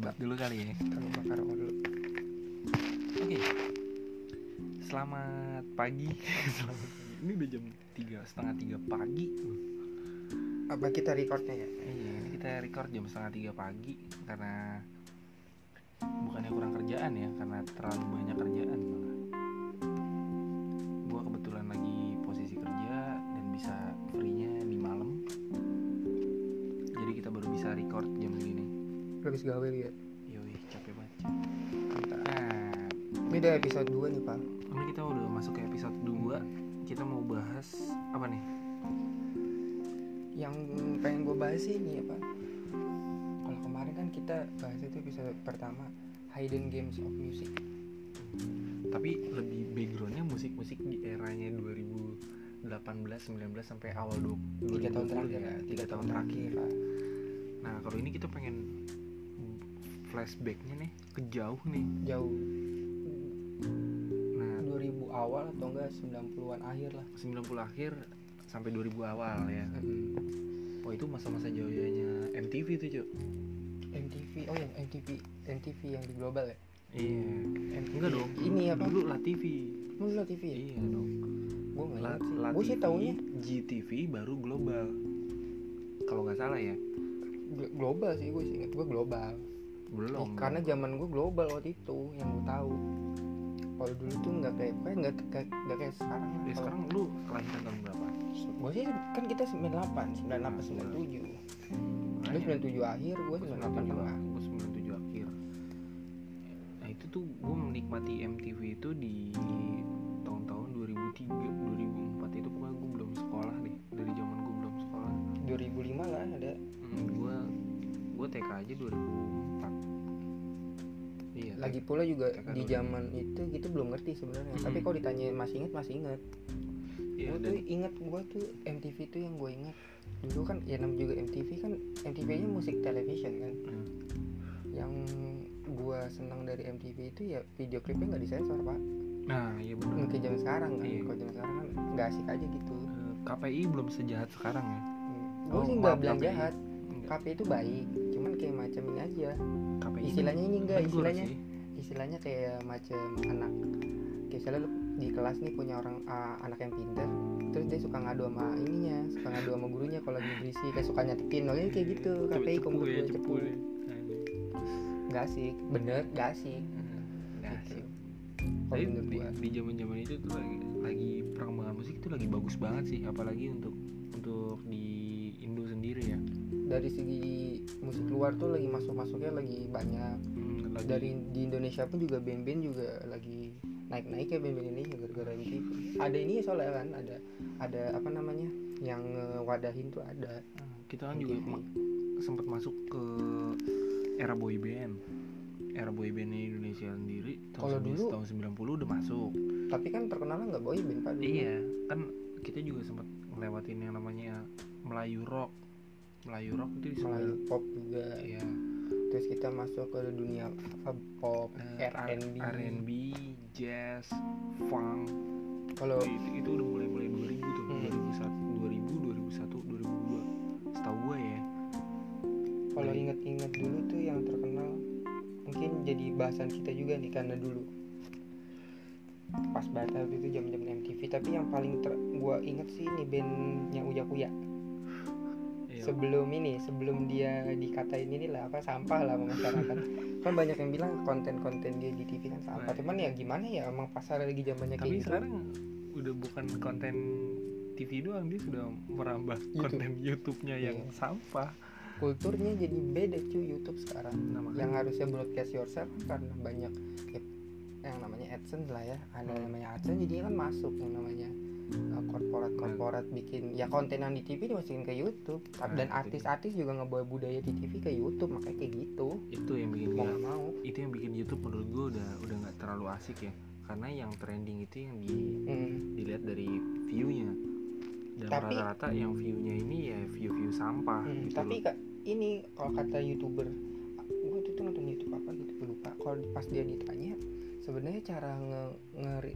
sebat dulu kali ya. Kalau bakar rokok dulu. oke. Selamat pagi. Selamat pagi. Ini udah jam tiga setengah tiga pagi. Apa kita recordnya ya? iya ini kita record jam setengah tiga pagi karena bukannya kurang kerjaan ya karena terlalu banyak kerjaan Habis gawe ya. yoi capek banget Mantap. Ini udah episode 2 nih, Pak. ini kita udah masuk ke episode 2 kita mau bahas apa nih Yang pengen gue bahas ini apa? Kalau kemarin kan kita bahas itu episode pertama Hidden Games of Music. tapi lebih backgroundnya musik-musik di eranya 2018 19 sampai awal 20 Tiga tahun 2020 terakhir ya ya. tiga tahun terakhir Pak. nah kalau ini kita pengen flashbacknya nih ke jauh nih Jauh nah 2000 awal atau enggak 90-an akhir lah. 90 akhir sampai 2000 awal ya Mm-mm. oh itu masa-masa jauhnya MTV tuh cuy MTV. Oh, yang MTV MTV yang di global ya? iya MTV. enggak dong Ini apa? dulu La TV Lu lah TV ya? iya dong Gue nggak La, sih. Gue sih taunya GTV baru global kalau nggak salah ya gl- global sih gue sih ingat gue global. Belum Eh, karena zaman gue global waktu itu yang gue tahu. Kalau dulu tuh nggak kayak kayak nggak kayak nggak kayak sekarang. Ya, sekarang lu kelahiran tahun berapa? gue sih kan kita 98, 98 97. Lu 97 akhir, gue 98 tengah. Gue 97 akhir. Nah itu tuh gue menikmati MTV itu di tahun-tahun 2003, 2004 itu pokoknya gue belum sekolah deh. Dari zaman gue belum sekolah. 2005 lah ada. Hmm, gue gue TK aja 2004. Lagi pula juga di 2000. zaman itu gitu belum ngerti sebenarnya. Mm-mm. Tapi kalau ditanya masih inget masih inget. Iya, gue tuh inget gue tuh MTV tuh yang gue inget dulu kan ya namanya juga MTV kan MTV nya musik television kan Hmm. yang gue senang dari MTV itu ya video klipnya nggak disensor pak Nah iya benar. Nggak kayak zaman sekarang kan Iya. kalau zaman sekarang kan nggak asik aja gitu Eh, KPI belum sejahat sekarang ya. gue Oh, sih nggak bilang KPI. jahat Enggak. KP itu baik cuman kayak macam ini aja KPI Istilahnya ini enggak, istilahnya. sih. Istilahnya kayak macam anak kayak misalnya lu di kelas nih punya orang ah, anak yang pintar terus dia suka ngadu sama ininya suka ngadu sama gurunya kalau lagi berisi kayak suka nyatetin loh kayak gitu KPI komputer ya, cepu cepu ya. Nggak asik bener nggak asik Hmm, nggak Gitu. asik. Kalau Tapi menurut di, di zaman-zaman itu tuh lagi, lagi perkembangan musik itu lagi bagus banget sih, apalagi untuk untuk di Indo sendiri ya. dari segi musik luar tuh lagi masuk masuknya lagi banyak Hmm, lagi- dari di Indonesia pun juga band-band juga lagi naik naik ya band-band Indonesia gara-gara MTV ada ini soalnya kan ada ada apa namanya yang ngewadahin tuh ada Ah, kita kan juga ma- sempat masuk ke era boy band. Era boy bandnya Indonesia sendiri Kalau tahun, dulu- tahun 90 udah masuk. tapi kan terkenalnya nggak boy band pak dulu. Iya, kan kita juga sempat ngelewatin yang namanya Melayu rock. Melayu rock itu Melayu pop juga ya terus kita masuk ke dunia pop eh, R&B R&B, jazz, funk. kalau itu, itu udah mulai mulai 2000 tuh. Hmm. 2001, 2000, 2001, 2002. Setahu gue ya. kalau inget-inget dulu tuh yang terkenal mungkin jadi bahasan kita juga nih karena dulu pas batal itu jam-jam MTV tapi yang paling ter gua inget sih ini bandnya Uya Kuya Iya. sebelum ini sebelum dia dikatain ini lah apa sampah lah masyarakat kan banyak yang bilang konten-konten dia di TV kan sampah Nah, cuman ya gimana ya emang pasar lagi zamannya kayak gitu sekarang udah bukan konten TV doang, dia sudah merambah YouTube. konten YouTube-nya yang Iya. sampah. kulturnya jadi beda cuy YouTube sekarang Nah, makanya- yang harusnya broadcast yourself kan karena banyak ya, yang namanya AdSense lah ya ada Hmm. namanya AdSense jadi kan masuk yang namanya korporat-korporat bikin ya konten yang di TV dimasukin ke YouTube Nah, dan artis-artis juga ngebawa budaya di TV ke YouTube makanya kayak gitu Itu yang bikin mau nggak mau itu yang bikin YouTube menurut gue udah udah nggak terlalu asik ya. Karena yang trending itu yang di Hmm. dilihat dari view-nya. Dan Tapi- rata-rata yang view-nya ini ya view-view sampah Hmm, gitu tapi loh. ini kalau kata youtuber gue tuh tuh nonton YouTube apa gitu gue lupa kalau pas dia ditanya sebenarnya cara nge ngeri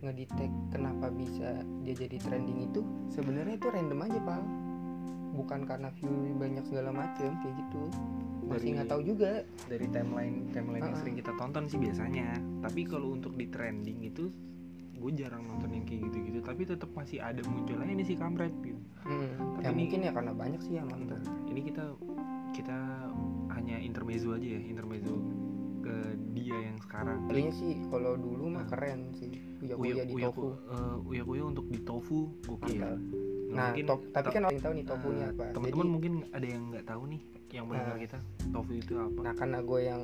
ngedetect kenapa bisa dia jadi trending itu sebenarnya itu random aja pak. Bukan karena view banyak segala macem kayak gitu. Masih nggak tahu juga. dari timeline timeline yang Ah. sering kita tonton sih biasanya. Tapi kalau untuk di trending itu gue jarang nonton yang kayak gitu-gitu. Tapi tetap masih ada munculnya ini si kampret gitu. Hmm, Tapi ya ini- mungkin ya karena banyak sih yang nonton. ini kita kita hanya intermezzo aja ya intermezzo ke dia yang sekarang Kalinya sih kalau dulu mah Ah. keren sih Uya Uya di Uya tofu eh, Uya Kuya untuk di tofu gokil. Nah, Nah, mungkin top, tapi to- kan orang yang tahu nih tofu ini eh, apa. teman-teman Jadi, mungkin ada yang nggak tahu nih yang mendengar Ah. kita tofu itu apa nah karena gue yang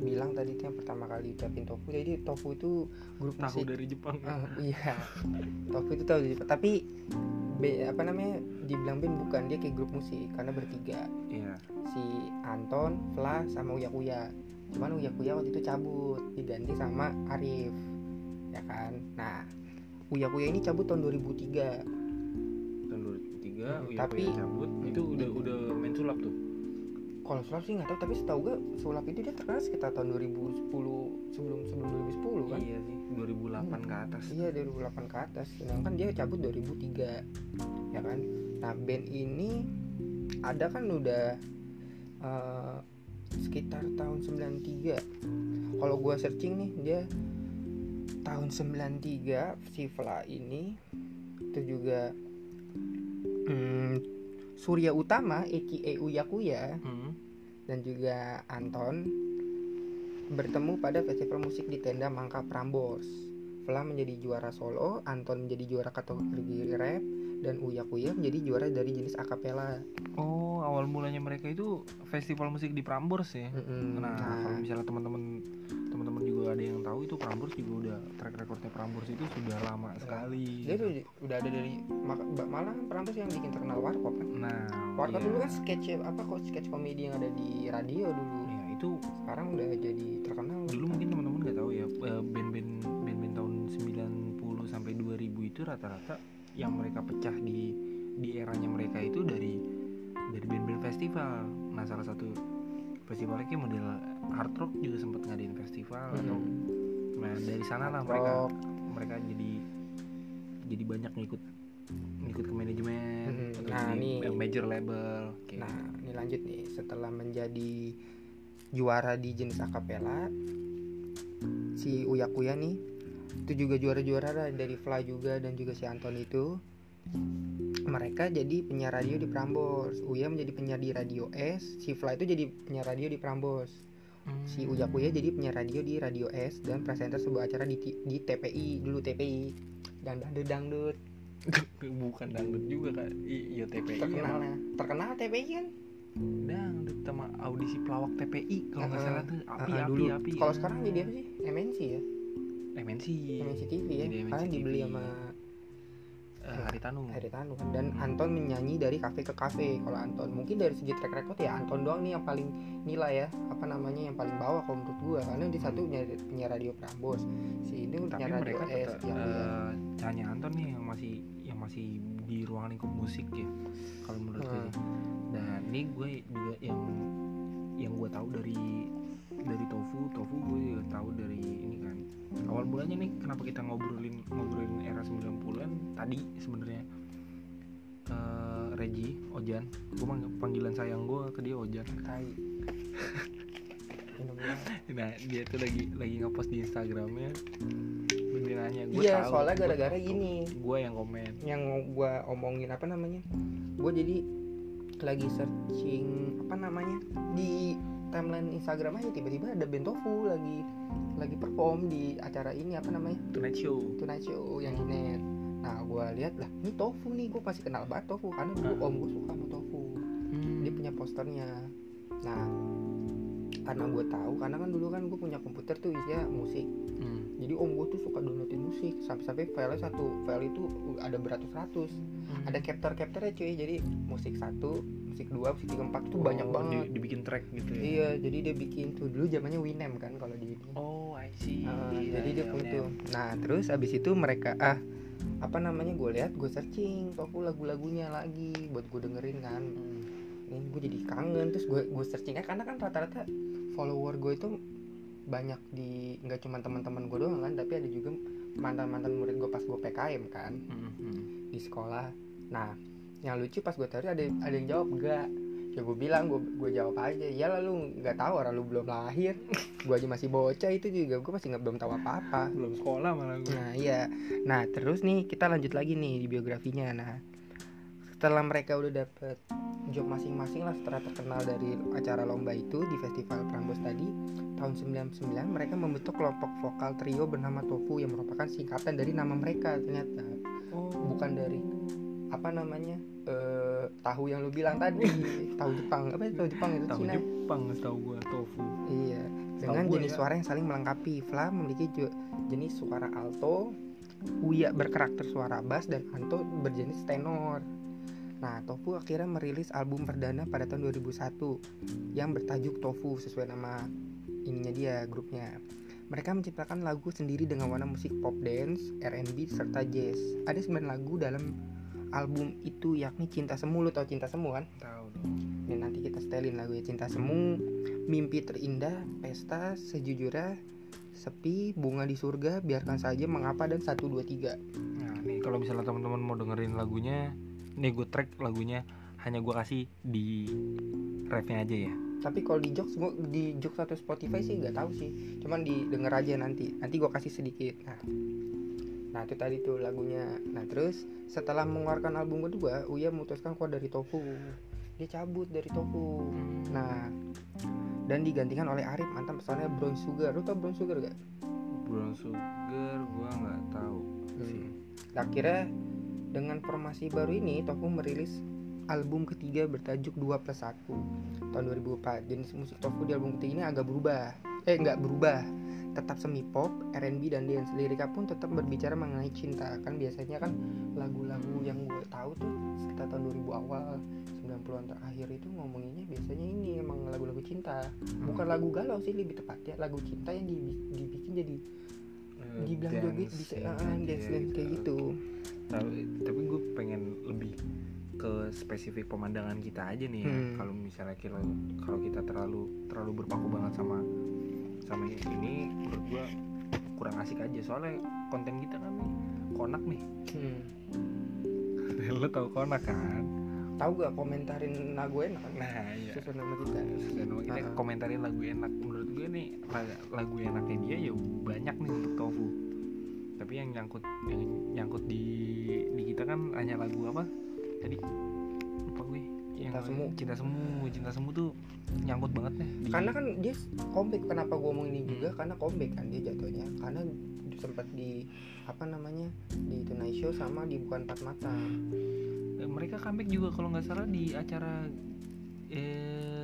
bilang tadi itu yang pertama kali ucapin tofu, jadi tofu itu grup tahu musik. dari Jepang? Ah, iya, tofu itu tahu dari Jepang. Tapi be, apa namanya dibilang band bukan dia kayak grup musik karena bertiga Iya. si Anton, Fla sama Uya Kuya. Cuman Uya Kuya waktu itu cabut diganti sama Arif, ya kan. Nah Uya Kuya ini cabut tahun 2003 tahun 2003 Hmm, Uya tapi- Kuya cabut itu udah udah main sulap tuh Kalau sulap sih nggak tahu, tapi setahu gue sulap itu dia terkenal sekitar tahun 2010 sebelum sebelum 2010 kan? iya sih 2008 ke atas Iya 2008 ke atas. Sedangkan dia cabut 2003, ya kan? Nah band ini ada kan udah eh, sekitar tahun 93. Kalau gua searching nih dia tahun 93 si Fla ini itu juga hmm, Surya Utama Eki Uya Kuya Hmm. dan juga Anton bertemu pada festival musik di tenda Mangka Prambors. Fla menjadi juara solo, Anton menjadi juara kategori rap, dan Uya Kuya menjadi juara dari jenis akapela. oh awal mulanya mereka itu festival musik di Prambors ya Mm-mm. nah, Nah, kalau misalnya teman-teman teman-teman juga ada yang tahu itu Prambors juga udah track recordnya Prambors itu sudah lama sekali dia tuh udah ada dari malah kan Prambors yang bikin terkenal Warkop kan. nah Warkop iya. dulu kan sketch apa kok sketch komedi yang ada di radio dulu. ya itu Sekarang udah jadi terkenal. dulu mungkin teman-teman nggak tahu ya eh, band-band band-band tahun 90 sampai 2000 itu rata-rata yang mereka pecah di di eranya mereka itu dari dari band-band festival nah salah satu festivalnya kayak model hard rock juga sempat ngadain festival atau Mm-mm. nah dari sana lah mereka rock. mereka jadi jadi banyak ngikut ngikut ke manajemen atau Nah, yang major label kayak Nah, ini lanjut nih. Setelah menjadi juara di jenis akapela, si Uya Kuya nih itu juga juara-juara dari Fly juga dan juga si Anton itu mereka jadi penyiar radio di Prambors Uya menjadi penyiar di Radio S si Fly itu jadi penyiar radio di Prambors Hmm. si Uya Kuya jadi penyiar radio di Radio S dan presenter sebuah acara di, di TPI dulu TPI dan dangdut dangdut bukan dangdut juga kan iya TPI terkenal emang. terkenal TPI kan dangdut sama audisi pelawak TPI kalau nggak Uh-uh. salah tuh api Ah, api dulu. api Kalau sekarang jadi apa sih? MNC ya? MNC MNC TV ya. Jadi MNC Karena dibeli TV. sama eh, Haritanu Haritanu kan. Dan Anton menyanyi dari kafe ke kafe. Kalau Anton mungkin dari segi track record ya Anton doang nih yang paling nilai ya. Apa namanya yang paling bawah kalau menurut gua. Karena di satu penyiar, penyiar radio Prambos. Si ini tapi penyiar radio mereka S tetap yang hanya Anton nih yang masih yang masih di ruang lingkup musik ya kalau menurut gue Hmm. sih. dan ini gue juga yang yang gue tahu dari tahu dari ini kan. Awal mulanya nih kenapa kita ngobrolin ngobrolin era 90-an tadi sebenarnya. Eh Regi Ojan. Gue panggilan sayang gue ke dia Ojan. Tai. Nah dia tuh lagi lagi ngepost di Instagramnya. Dia nanya gue Iya, tahu. soalnya gara-gara gini. gue yang komen. Yang gua omongin apa namanya? Gue jadi lagi searching apa namanya? Di timeline Instagram aja tiba-tiba ada band Tofu lagi lagi perform di acara ini apa namanya Tonight Show Tonight Show yang di net nah gua lihat lah ini Tofu nih gue pasti kenal banget Tofu karena dulu Ah. om gue suka sama Tofu Hmm. dia punya posternya nah karena gue tahu karena kan dulu kan gue punya komputer tuh isinya musik Hmm. Jadi om gue tuh suka downloadin musik. Sampai-sampai filenya satu file itu ada beratus-ratus. Hmm. ada capture capture ya cuy. Jadi musik satu musik dua musik tiga empat tuh banyak Oh, banget. di- dibikin track gitu ya? Iya jadi dia bikin tuh. Dulu zamannya Winem kan kalau di ini. Oh I see. Ah, Iya, jadi dia iya, punya bener. tuh. Nah terus abis itu mereka ah apa namanya gue lihat gue searching tofu lagu-lagunya lagi buat gue dengerin kan. Hmm. ini gue jadi kangen terus gue gue searching karena kan rata-rata follower gue itu banyak di nggak cuma teman-teman gue doang kan tapi ada juga mantan-mantan murid gue pas gue PKM kan Hmm, hmm. di sekolah. Nah, yang lucu pas gue taruh ada ada yang jawab enggak. ya gue bilang gue gue jawab aja ya lalu nggak tahu orang lu belum lahir gue aja masih bocah itu juga gue masih nggak belum tahu apa apa belum sekolah malah gue nah iya nah terus nih kita lanjut lagi nih di biografinya nah setelah mereka udah dapet job masing-masing lah setelah terkenal dari acara lomba itu di festival Prambos tadi tahun 99 mereka membentuk kelompok vokal trio bernama Tofu yang merupakan singkatan dari nama mereka ternyata. Oh. Bukan dari apa namanya eh tahu yang lu bilang tadi tahu Jepang apa tahu Jepang itu tahu Cina. Jepang tahu gue tofu. Iya dengan gua jenis ya. suara yang saling melengkapi. Fla memiliki jenis suara alto Uya berkarakter suara bass dan Anto berjenis tenor Nah, Tofu akhirnya merilis album perdana pada tahun 2001 yang bertajuk Tofu sesuai nama ininya dia grupnya. Mereka menciptakan lagu sendiri dengan warna musik pop dance, R&B serta jazz. Ada 9 lagu dalam album itu yakni Cinta Semu lu tau Cinta Semu kan? tahu dong Ini nanti kita setelin lagu ya Cinta Semu, Mimpi Terindah, Pesta, Sejujurnya, Sepi, Bunga di Surga, Biarkan Saja, Mengapa dan 1 2 3. nah nih kalau misalnya teman-teman mau dengerin lagunya nih gue track lagunya hanya gue kasih di refnya aja ya Tapi kalau di Jokes gua di Jokes atau Spotify sih nggak tahu sih. Cuman didengar aja nanti. Nanti gua kasih sedikit. Nah. Nah, itu tadi tuh lagunya. Nah, terus setelah mengeluarkan album kedua, Uya memutuskan keluar dari Tofu. Dia cabut dari Tofu. Nah, dan digantikan oleh Arif mantan personelnya Brown Sugar. Lu tau Brown Sugar gak? brown sugar gue nggak tahu sih Nah, akhirnya dengan formasi baru ini Tofu merilis album ketiga bertajuk 2 plus 1 tahun 2004 jenis musik Tofu di album ketiga ini agak berubah. Eh nggak berubah. Tetap semi pop, R&B dan dance. Liriknya pun tetap berbicara mengenai cinta. Kan biasanya kan lagu-lagu yang gue tahu tuh sekitar tahun 2000 awal 90-an terakhir itu ngomonginnya biasanya ini emang lagu-lagu cinta. Bukan lagu galau sih lebih tepatnya lagu cinta yang dibi- dibikin jadi Eh, dibilang joget bisa ya, ah, dance dance, dance kayak gitu tapi tapi gue pengen lebih ke spesifik pemandangan kita aja nih ya. Hmm. kalau misalnya kita kalau kita terlalu terlalu berpaku banget sama sama ini menurut gue kurang asik aja soalnya konten kita kan nih konak nih hmm. lo tau konak kan tahu gak komentarin lagu enak kan? nah iya sesuai nama kita dan kita Ah. komentarin lagu enak menurut gue nih la- lagu enaknya dia ya banyak nih untuk tofu tapi yang nyangkut yang nyangkut di di kita kan hanya lagu apa? Tadi lupa gue. Yang Cinta Semu. cinta semu cinta semu tuh nyangkut banget nih di- karena kan dia comeback kenapa gue ngomong ini juga? Karena comeback kan dia jatuhnya. Karena sempat di apa namanya di Tonight Show sama di Bukan Empat Mata. Eh, mereka comeback juga kalau nggak salah di acara eh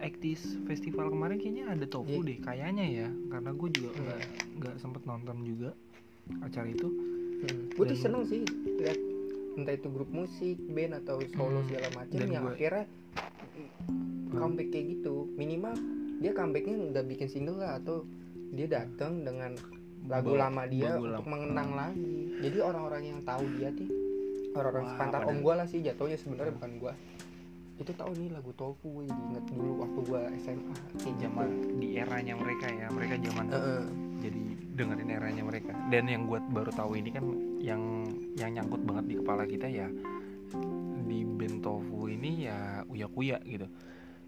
Actis Festival kemarin kayaknya ada tofu Iya. deh kayaknya ya. Karena gue juga Hmm. nggak nggak sempet nonton juga acara itu. Gue tuh seneng sih lihat entah itu grup musik band atau solo Hmm. segala macam yang gua- akhirnya comeback kayak gitu. Minimal dia comebacknya nggak bikin single lah atau dia datang dengan lagu lama dia untuk mengenang lagi. Jadi orang-orang yang tahu dia tuh orang-orang sepantar om padahal- gue lah sih jatuhnya sebenarnya bukan gue itu tahu nih lagu tofu gue jadi inget dulu waktu gue SMA kayak zaman di eranya mereka ya mereka zaman Heeh. jadi dengerin eranya mereka. Dan yang gue baru tahu ini kan yang yang nyangkut banget di kepala kita ya di band tofu ini ya uya kuya gitu.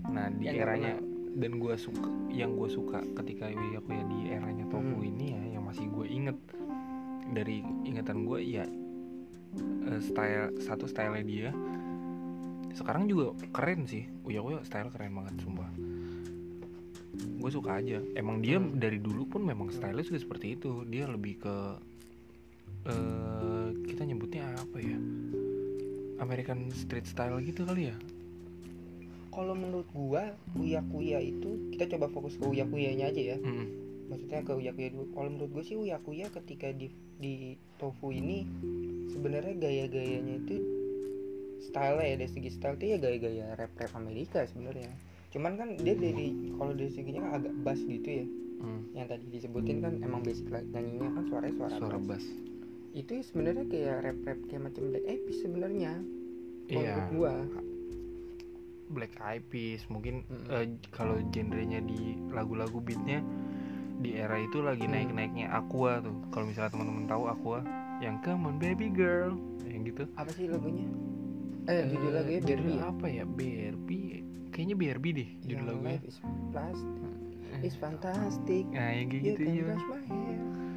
Nah di Yang eranya dan gue suka yang gue suka ketika uya kuya di eranya tofu Hmm. ini ya yang masih gue inget dari ingatan gue ya eh, style satu stylenya dia sekarang juga keren sih. Uya kuya style keren banget sumpah. Gue suka aja. Emang dia Hmm. dari dulu pun memang stylenya juga seperti itu. Dia lebih ke eh kita nyebutnya apa ya? American street style gitu kali ya? Kalau menurut gua uya kuya itu kita coba fokus ke uya kuyanya aja ya. Mm. maksudnya ke uya kuya dulu. Kalau menurut gue sih uya kuya ketika di di tofu ini sebenarnya gaya-gayanya itu style ya dari segi style itu ya gaya-gaya rap rap Amerika sebenarnya. Cuman kan dia dari kalau dari seginya kan agak bass gitu ya. Mm. yang tadi disebutin kan emang basic lah nyanyinya kan suaranya suara, suara bass. bass. Itu sebenarnya kayak rap rap kayak macam Black Eyed Peas sebenarnya. Iya. menurut gua. Black Eyed Peas mungkin Mm-mm. eh, kalau genrenya di lagu-lagu beatnya di era itu lagi Hmm. naik-naiknya Aqua tuh. Kalau misalnya teman-teman tahu Aqua yang Come on baby girl yang gitu. Apa sih lagunya eh judul lagunya judul Barbie ya? apa ya? Barbie kayaknya Barbie deh judul lagunya life is plastic. Is fantastic. Nah yang kayak gitu ya.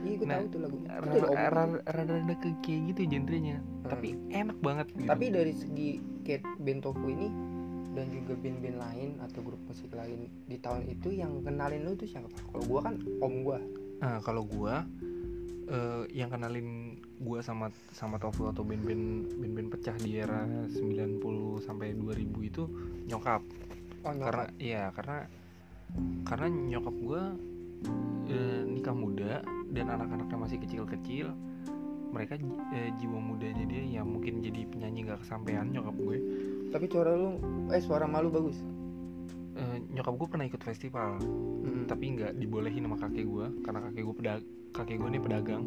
iya gue Nah, tahu tuh lagu rada-rada ke kayak gitu genrenya. Hmm. tapi enak banget gitu. tapi dari segi kayak band Tofu ini dan juga band-band lain atau grup musik lain di tahun itu yang kenalin lu tuh siapa? Kalau gua kan om gua. Nah, kalau gua eh, yang kenalin gua sama sama Tofu atau band-band band-band pecah di era 90 sampai 2000 itu nyokap. Oh, nyokap. Karena iya, karena karena nyokap gua eh, nikah muda dan anak-anaknya masih kecil-kecil. Mereka eh, jiwa mudanya dia ya mungkin jadi penyanyi nggak kesampaian nyokap gue. Tapi suara lu eh suara malu bagus. Eh, nyokap gue pernah ikut festival, Hmm. tapi nggak dibolehin sama kakek gue karena kakek gue pedag kakek gue ini pedagang.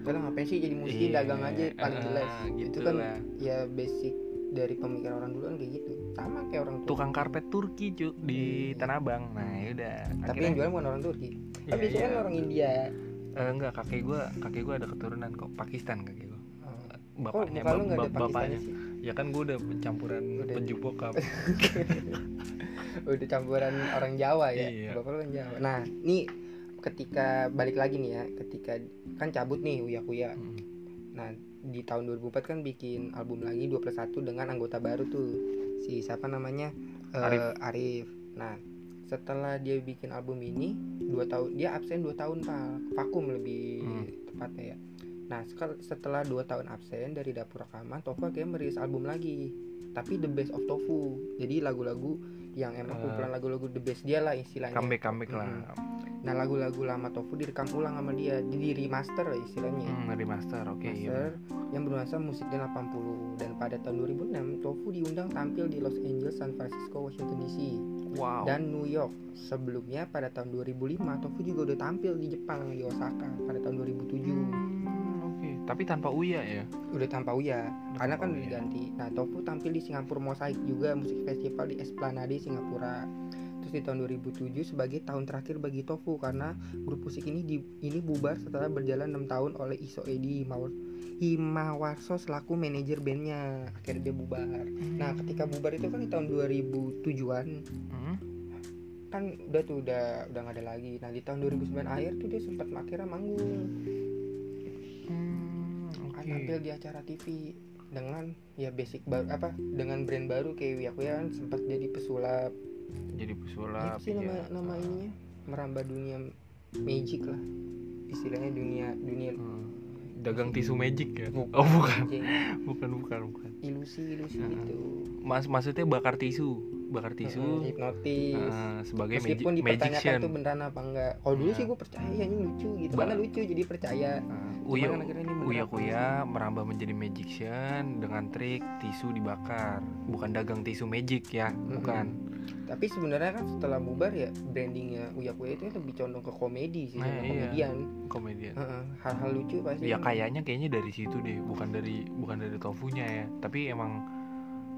Karena ngapain sih jadi musik Iya, dagang aja paling eh, jelas. gitu itu kan lah. ya basic dari pemikiran orang dulu kan kayak gitu. Sama kayak orang tua. tukang karpet Turki cu di Iya. Tanah Abang. Nah, yaudah. Tapi akhirnya- yang jualan bukan orang Turki. Iya, Tapi iya. kan orang India. Eh, enggak, kakek gue, kakek gue ada keturunan kok Pakistan kakek gue. Oh, Bapaknya, lu bap- bap- bapaknya. Sih? Ya kan gue udah campuran Udah. bokap. Udah campuran orang Jawa ya. Iya. Bapak lu kan Jawa. Nah, nih ketika balik lagi nih ya, ketika kan cabut nih Uya Kuya. Hmm. Nah, di tahun 2004 kan bikin album lagi 2 plus 1 dengan anggota baru tuh. Si siapa namanya? Eh, Arif. Arif. Nah, setelah dia bikin album ini, dua tahun dia absen 2 tahun Pak. Vakum lebih Hmm. tepatnya ya. Nah, setelah 2 tahun absen dari dapur rekaman, Tofu akhirnya merilis album lagi. Tapi The Best of Tofu. Jadi lagu-lagu yang emang Eh, kumpulan lagu-lagu the best dia lah istilahnya. Comeback comeback lah. Nah, lagu-lagu lama Tofu direkam ulang sama dia, jadi di remaster lah istilahnya Hmm, remaster, oke iya. master yang bernuansa musik dan 80 dan pada tahun 2006 Tofu diundang tampil di Los Angeles, San Francisco, Washington DC Wow. dan New York. Sebelumnya pada tahun 2005 Tofu juga udah tampil di Jepang di Osaka pada tahun 2007. Hmm, oke. Tapi tanpa Uya ya. Udah tanpa Uya karena kan udah Uya. diganti. Nah, Tofu tampil di Singapura Mosaic juga musik festival di Esplanade Singapura. Terus di tahun 2007 sebagai tahun terakhir bagi Tofu karena grup musik ini di, ini bubar setelah berjalan 6 tahun oleh Iso Edi Himawar, Himawarso selaku manajer bandnya. Akhirnya dia bubar. Nah, ketika bubar itu kan di tahun 2007-an Hmm. kan udah tuh udah udah nggak ada lagi. Nah, di tahun 2009 akhir tuh dia sempat akhirnya manggung. Hmm, Kan oke. tampil di acara TV dengan ya basic baru apa dengan brand baru kayak Wiyakuya kan sempat jadi pesulap Jadi pesulap. Apa sih nama iya. nama ininya merambah dunia magic lah istilahnya dunia dunia Hmm. Dagang tisu magic ya? Bukan, Oh bukan, bukan, bukan, bukan. ilusi ilusi Heeh. gitu Mas maksudnya bakar tisu, bakar Heeh, tisu hipnotis eh, sebagai magi- meskipun dipertanyakan magician. tuh beneran apa enggak kalau dulu Iya. sih gue percaya ini lucu gitu Ba- karena lucu jadi percaya Cuman Uya, Uya Kuya merambah menjadi magician dengan trik tisu dibakar, bukan dagang tisu magic ya, bukan. Tapi sebenarnya kan setelah bubar ya brandingnya Uya Kuya itu lebih condong ke komedi sih Nah, sama iya. komedian Komedian. Heeh, hal-hal lucu pasti Ya kan. kayaknya kayaknya dari situ deh, bukan dari bukan dari tofunya ya, tapi emang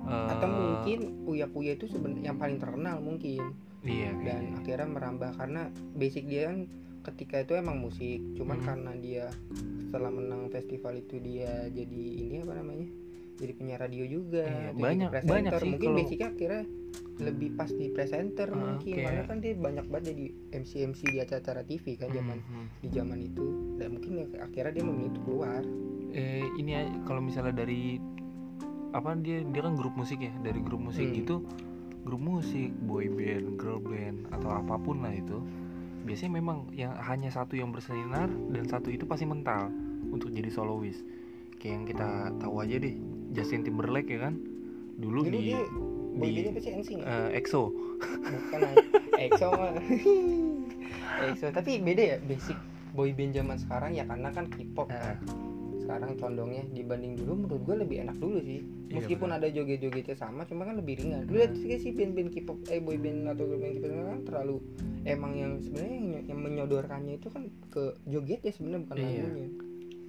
eh, atau mungkin Uya Kuya itu sebenarnya yang paling terkenal mungkin iya dan kayaknya. akhirnya merambah karena basic dia kan ketika itu emang musik cuman Hmm. karena dia setelah menang festival itu dia jadi ini apa namanya jadi penyiar radio juga Iya, jadi banyak- presenter. banyak sih mungkin kalau- basicnya akhirnya lebih pas di presenter Ah, mungkin kayak- karena kan dia banyak banget jadi MC MC di acara-acara TV kan zaman Hmm, hmm. di zaman itu dan mungkin ya akhirnya dia memilih untuk keluar eh ini aja, kalau misalnya dari apa dia dia kan grup musik ya dari grup musik Hmm. gitu grup musik boy band girl band atau apa pun lah itu biasanya memang yang hanya satu yang bersinar dan satu itu pasti mental untuk jadi solois kayak yang kita tahu aja deh Justin Timberlake ya kan? Dulu dulu di dia di apa sih? NSYNC eh, EXO. Bukan ah. EXO mah. EXO tapi beda ya basic boy band zaman sekarang ya karena kan K-pop Eh, sekarang condongnya dibanding dulu menurut gue lebih enak dulu sih. Iya, meskipun ada joget-jogetnya sama cuma kan lebih ringan. Dulu lihat sih sih band-band K-pop eh boy band atau band K-pop kan terlalu emang yang sebenarnya yang, yang menyodorkannya itu kan ke joget ya sebenarnya bukan Iya. lagunya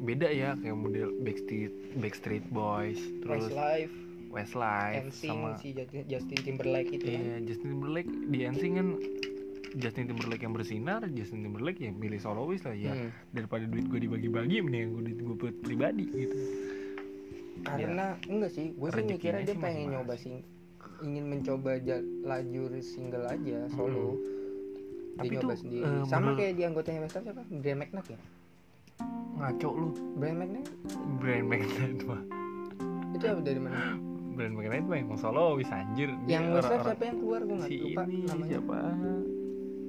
beda ya kayak model Backstreet Backstreet Boys terus Westlife, Westlife NSYNC, sama si Justin Timberlake itu kan Iya, Justin Timberlake di NSYNC kan Justin Timberlake yang bersinar, Justin Timberlake yang milih solois lah ya. Hmm. Daripada duit gue dibagi-bagi, mending gue duit gue buat pribadi gitu. karena enggak sih gue sih mikirnya dia sih pengen masing-masing. nyoba sing ingin mencoba lajur single aja solo dia Tapi nyoba tuh, sendiri eh, sama menurut- kayak di anggotanya Westlife siapa Brian McKnight ya ngaco lu. Brian McKnight brand magnet mah itu apa dari mana? Brand magnet mah emang solois anjir. Dia yang Westlife orang-orang- siapa yang keluar? Gue nggak si lupa ini namanya. siapa?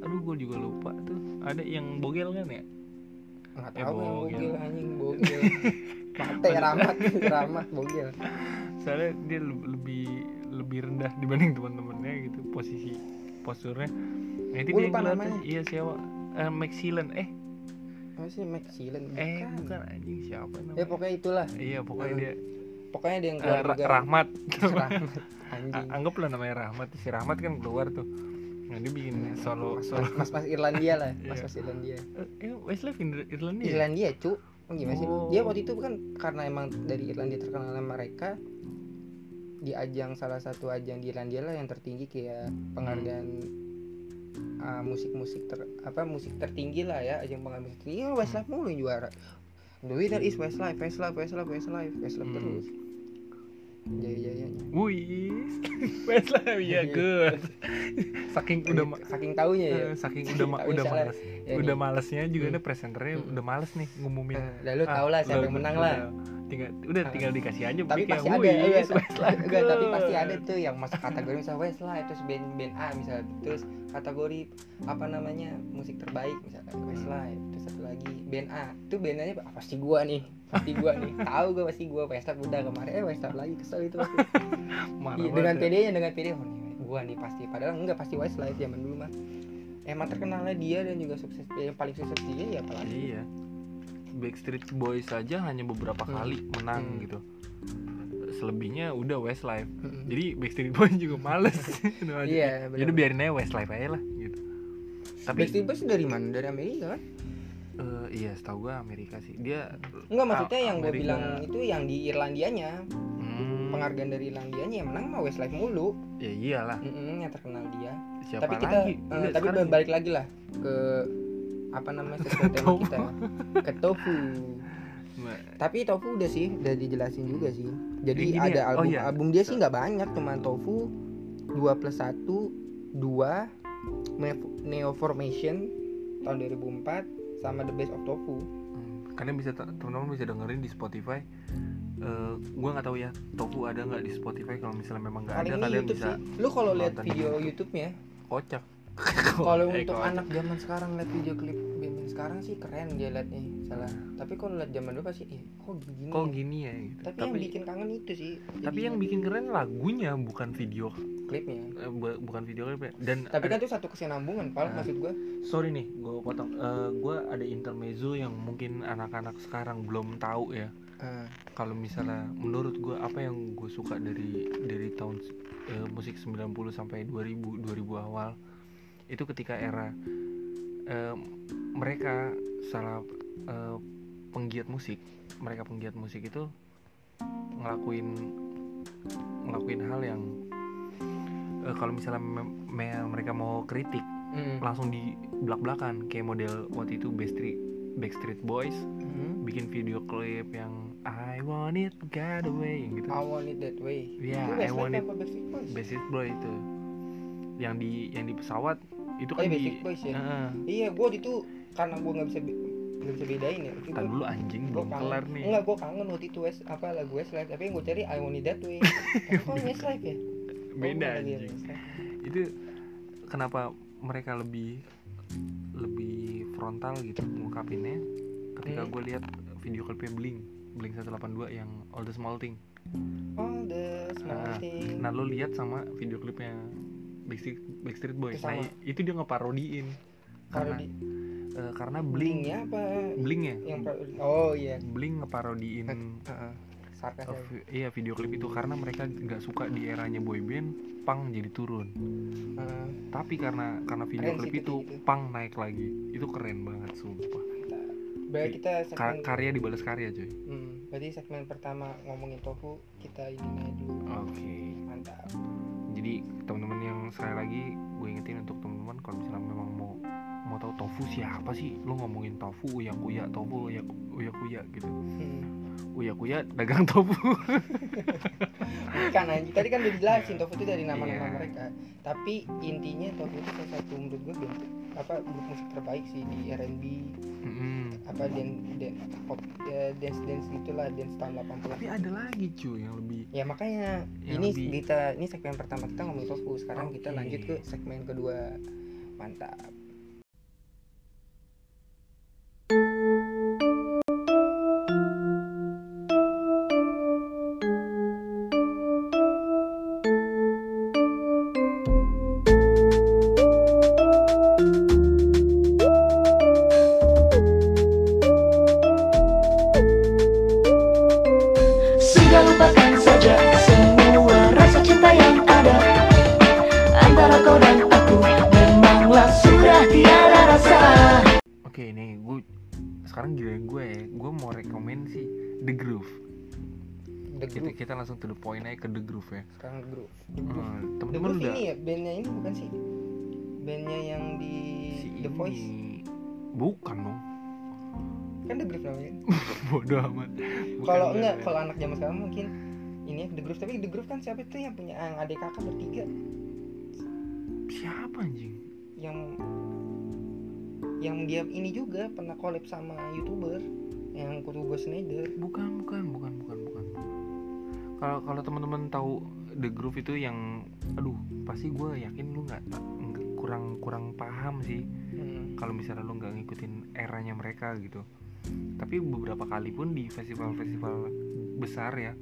Aduh gue juga lupa tuh. Ada yang bogel kan ya? Nggak Eh, tahu yang bogel. bogel anjing bogel. Mate ramat ramat bogel. Soalnya dia le- lebih lebih rendah dibanding teman-temannya gitu posisi posturnya. Nah itu dia yang namanya. iya siapa? Eh Maxillen eh apa sih Max Silent eh bukan anjing siapa namanya? Ya pokoknya itulah. Iya pokoknya Hmm. dia pokoknya dia yang eh, keluar juga. Rahmat. Rahmat anjing. Anggaplah namanya Rahmat. Si Rahmat kan keluar tuh. Nah dia bikin solo mas, solo. mas, mas, mas Irlandia lah mas Iya. mas Irlandia. Eh eh, Westlife Ir- Irlandia? Irlandia cu. Oh, gimana sih? Oh. dia waktu itu kan karena emang dari Irlandia terkenal mereka di ajang salah satu ajang di Irlandia lah yang tertinggi kayak penghargaan ah, musik-musik ter apa musik tertinggi lah ya ajang penghargaan musik tertinggi ya Westlife mulu yang juara the winner is Westlife Westlife Westlife Westlife Westlife Hmm. terus jaya-jayanya Wih, Westlife ya good. Saking udah ma- saking taunya ya eh, saking udah ma- udah males, ya udah nih. malesnya juga Hmm. nih presenternya Hmm. udah males nih ngumumin. Eh, dah lu Ah, tau lah siapa lo- yang menang udah- lah Tinggal udah tinggal dikasih aja tapi pasti ada "Wih, enggak, tapi good." pasti ada tuh yang masuk kategori misalnya Westlife terus band band A misalnya terus kategori apa namanya musik terbaik misalnya Westlife terus satu lagi band A itu band A nya ah, pasti gua nih pasti gua nih tahu gua pasti gua Westlife udah kemarin eh Westlife lagi kesel itu pasti. Marah Iya, dengan ya. PD nya dengan PD oh nih gua nih pasti padahal enggak pasti Westlife zaman dulu mah emang terkenalnya dia dan juga sukses yang paling sukses dia ya apalagi Iya. Backstreet Boys saja hanya beberapa Hmm. kali menang Hmm. gitu. Selebihnya udah Westlife. Mm-mm. Jadi Backstreet Boys juga males. Gitu aja. Iya, benar. Jadi biarin aja Westlife aja lah gitu. Tapi Backstreet Boys dari mana dari Amerika kan eh, iya, setahu gua Amerika sih. Dia Enggak maksudnya yang gue bilang itu yang di Irlandianya hmm, penghargaan dari Irlandianya yang menang mah Westlife mulu ya iyalah. Mm-mm, yang terkenal dia Siapa tapi kita lagi? Enggak, tapi balik lagi lah ke apa namanya sesuai tema kita ke tofu tapi tofu udah sih udah dijelasin juga sih. Jadi Ini ada ya, oh album iya. album dia sih nggak banyak cuman tofu 2 plus 1 2 Neo Formation tahun 2004 sama The Best of Tofu. Hmm, kalian bisa teman-teman bisa dengerin di Spotify. Eh, gua nggak tahu ya, Tofu ada nggak di Spotify? Kalau misalnya memang nggak ada kalian YouTube bisa sih. Lu kalau lihat video YouTube-nya kocak. kalau Eh, untuk anak zaman sekarang lihat video klip band sekarang sih keren dia liatnya salah tapi kalau lihat zaman dulu pasti eh, kok gini kok ya? gini ya gitu. tapi, yang bikin kangen itu sih tapi yang bikin keren lagunya bukan video klipnya eh, bu- bukan video klip ya. dan tapi kan itu satu kesinambungan pal Nah. maksud gua sorry nih gue potong Eh, gua ada intermezzo yang mungkin anak-anak sekarang belum tahu ya Ah, kalau misalnya menurut gue apa yang gue suka dari dari tahun eh, musik 90 sampai 2000 2000 awal itu ketika era eh, mereka salah eh, penggiat musik mereka penggiat musik itu ngelakuin ngelakuin hal yang eh, kalau misalnya me- me- mereka mau kritik mm, langsung di belak belakan kayak model waktu itu Backstreet Backstreet Boys mm. bikin video klip yang I want it get away yang gitu. I want it that way. Iya, itu I want it Backstreet Boys? Backstreet Boy itu. Yang di yang di pesawat itu oh kan iya, di Boys ya. Heeh. iya waktu itu karena gua nggak bisa nggak bisa bedain ya itu Ntar dulu anjing Gue belum kelar nih. Enggak, gue kangen waktu itu West, apa lagu Westlife Tapi yang gue cari I Want It That Way. Tapi kok Westlife ya? Oh, beda lagi anjing. Itu kenapa mereka lebih lebih frontal gitu ngungkapinnya? Ketika Hmm. gue lihat video klipnya Blink Blink 182 yang All the Small Thing. All the small things nah lo lihat sama video klipnya Backstreet, Backstreet Boys. Sama. nah itu dia ngeparodiin. Karena di eh, karena Blink. Blinknya apa? Blink ya Yang Oh iya. Blink ngeparodiin. Sarkas ya. vi- iya video klip itu. Karena mereka nggak suka di eranya boyband pang jadi turun. Heeh. tapi karena karena video Keren klip itu itu pang naik lagi. Itu keren banget sumpah Berarti kita Ka- segmen karya dibalas karya coy hmm, Berarti segmen pertama ngomongin tofu Kita ini aja dulu. Oke. Mantap. Jadi teman-teman yang sekali lagi gue ingetin untuk teman-teman kalau misalnya memang mau mau tahu tofu siapa sih? Lu ngomongin tofu uya kuya tofu uya uya kuya gitu. Hmm. uya kuya dagang tofu. Kan anjing. Tadi kan udah dijelasin tofu itu dari nama-nama Iya. mereka. Tapi intinya tofu itu salah satu menurut gue band apa grup musik terbaik sih di R&B Mm-mm. apa dan dan pop ya, dance dance gitulah dance tahun 80 tapi ada lagi cuy yang lebih ya makanya Yang ini lebih- kita ini segmen pertama kita ngomongin tofu. Sekarang kita Oke. lanjut ke segmen kedua. Mantap Groove ya. Sekarang The Groove The Groove. Hmm, The Groove udah ini ya bandnya ini bukan sih? Bandnya yang di si The ini- Voice? Bukan dong. Kan The Groove namanya. Bodoh amat. Kalau enggak kalau anak zaman sekarang mungkin ini ya The Groove tapi The Groove kan siapa itu yang punya yang adik kakak bertiga? Siapa anjing? Yang yang dia ini juga pernah collab sama youtuber yang kutu gue Snyder bukan bukan bukan bukan bukan kalau kalau teman-teman tahu The Groove itu yang aduh pasti gue yakin lu nggak kurang kurang paham sih hmm. kalau misalnya lu nggak ngikutin eranya mereka gitu tapi beberapa kali pun di festival-festival besar ya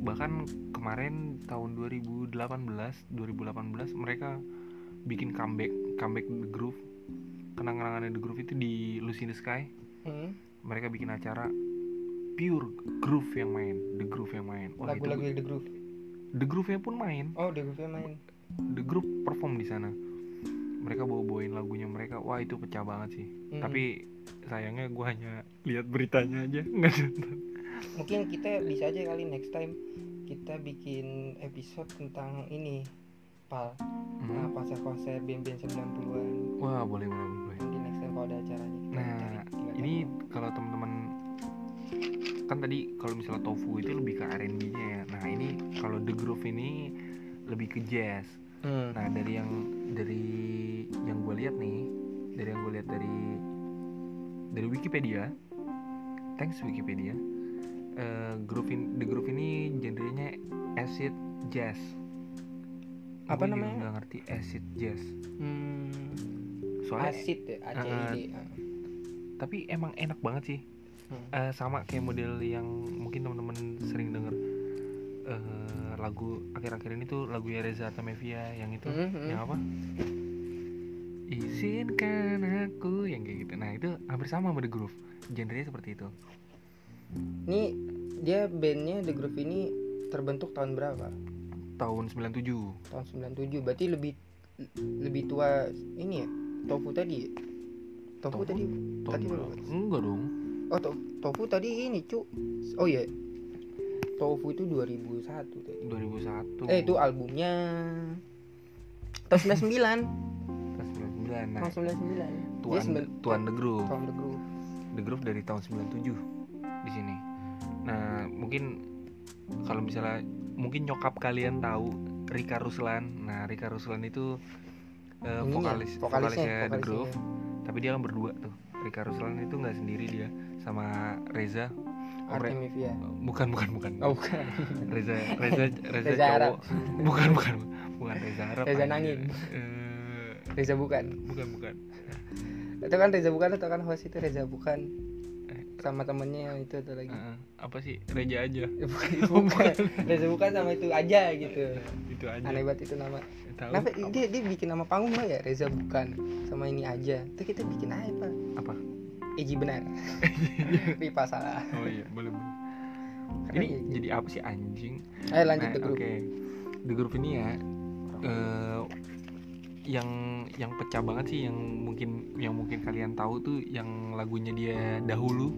bahkan kemarin tahun 2018 2018 mereka bikin comeback comeback The Groove kenang-kenangannya The Groove itu di Lucy in the Sky Hmm. mereka bikin acara pure groove yang main The Groove yang main. Lagu-lagu The Groove. The Groove nya pun main. Oh The Groove main. The Groove perform di sana. Mereka bawa bawain lagunya mereka. Wah itu pecah banget sih. Hmm. tapi sayangnya gue hanya lihat beritanya aja nggak nonton. Mungkin kita bisa aja kali next time kita bikin episode tentang ini pal. Nah, Hmm. konser-konser band-band 90-an wah boleh boleh boleh next time kalau ada acaranya nah ini kalau teman-teman kan tadi kalau misalnya tofu itu lebih ke R&B nya ya nah ini kalau The Groove ini lebih ke jazz Hmm. Nah dari yang dari yang gue lihat nih, dari yang gue lihat dari dari Wikipedia, thanks Wikipedia, eh groove in, the groove ini genrenya acid jazz. Apa Gua namanya? nggak ngerti acid jazz. Hmm. Soalnya, acid ya Ah. tapi emang enak banget sih. Hmm. Eh, sama kayak model yang mungkin teman-teman sering denger eh, lagu akhir-akhir ini tuh lagu Reza Artamevia yang itu Hmm, hmm. yang apa izinkan aku yang kayak gitu nah itu hampir sama sama The Groove genrenya seperti itu Ini dia bandnya The Groove ini terbentuk tahun berapa? tahun 97 Tahun 97. Berarti lebih lebih tua ini ya. Tofu tadi. ya? Tofu, Tofu? tadi tahun tadi berapa? enggak dong Oh, to- Tofu tadi ini, Cuk. Oh iya. Tofu itu 2001 tadi. 2001 Eh, itu albumnya tahun 99. tahun 99 nah Tahun 99. Dia Tuan, sembilan- Tuan The Groove Tahun The Groove. The Groove dari tahun 97 di sini nah mungkin kalau misalnya mungkin nyokap kalian tahu Rika Ruslan nah Rika Ruslan itu Ininya, vokalis vokalisnya, vokalisnya The vokalisnya. Groove tapi dia kan berdua tuh Rika Ruslan itu nggak sendiri dia sama Reza Artemisia. bukan bukan bukan Oh, bukan. Reza Reza Reza, Reza Arab. bukan bukan bukan Reza Arab Reza. Nangin. Eh, Reza bukan. bukan bukan Itu kan Reza bukan atau kan host itu Reza bukan. Eh. Sama temennya yang itu ada lagi. Eh, apa sih Reja aja bukan, bukan. Reza bukan sama itu aja gitu. itu aja Aneh banget itu nama. Tahu Kenapa apa? dia dia bikin nama panggung ya Reza bukan sama ini aja. Itu kita bikin apa? apa Eji benar. Ripa salah. oh iya boleh boleh ini ya gitu. jadi apa sih anjing Ayo lanjut Nah, ke grup. oke the group ini ya eh, yang yang pecah banget sih yang mungkin yang mungkin kalian tahu tuh yang lagunya dia dahulu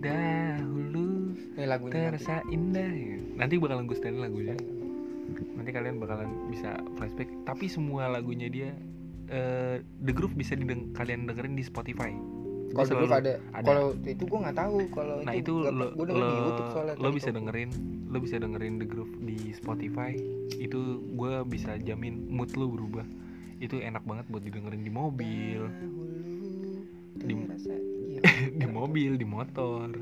dahulu Ini lagunya. nanti. terasa indah ya. nanti bakalan gue lagunya nanti kalian bakalan bisa flashback tapi semua lagunya dia eh, The Groove bisa dideng- kalian dengerin di Spotify. Kalau dulu selalu- ada. ada. Kalau itu gue nggak tahu. Kalau Nah itu nggak- lo, lo, di YouTube soalnya. lo bisa tuh. dengerin lo bisa dengerin The Groove di Spotify itu gue bisa jamin mood lo berubah itu enak banget buat didengerin di mobil Di- di mobil di motor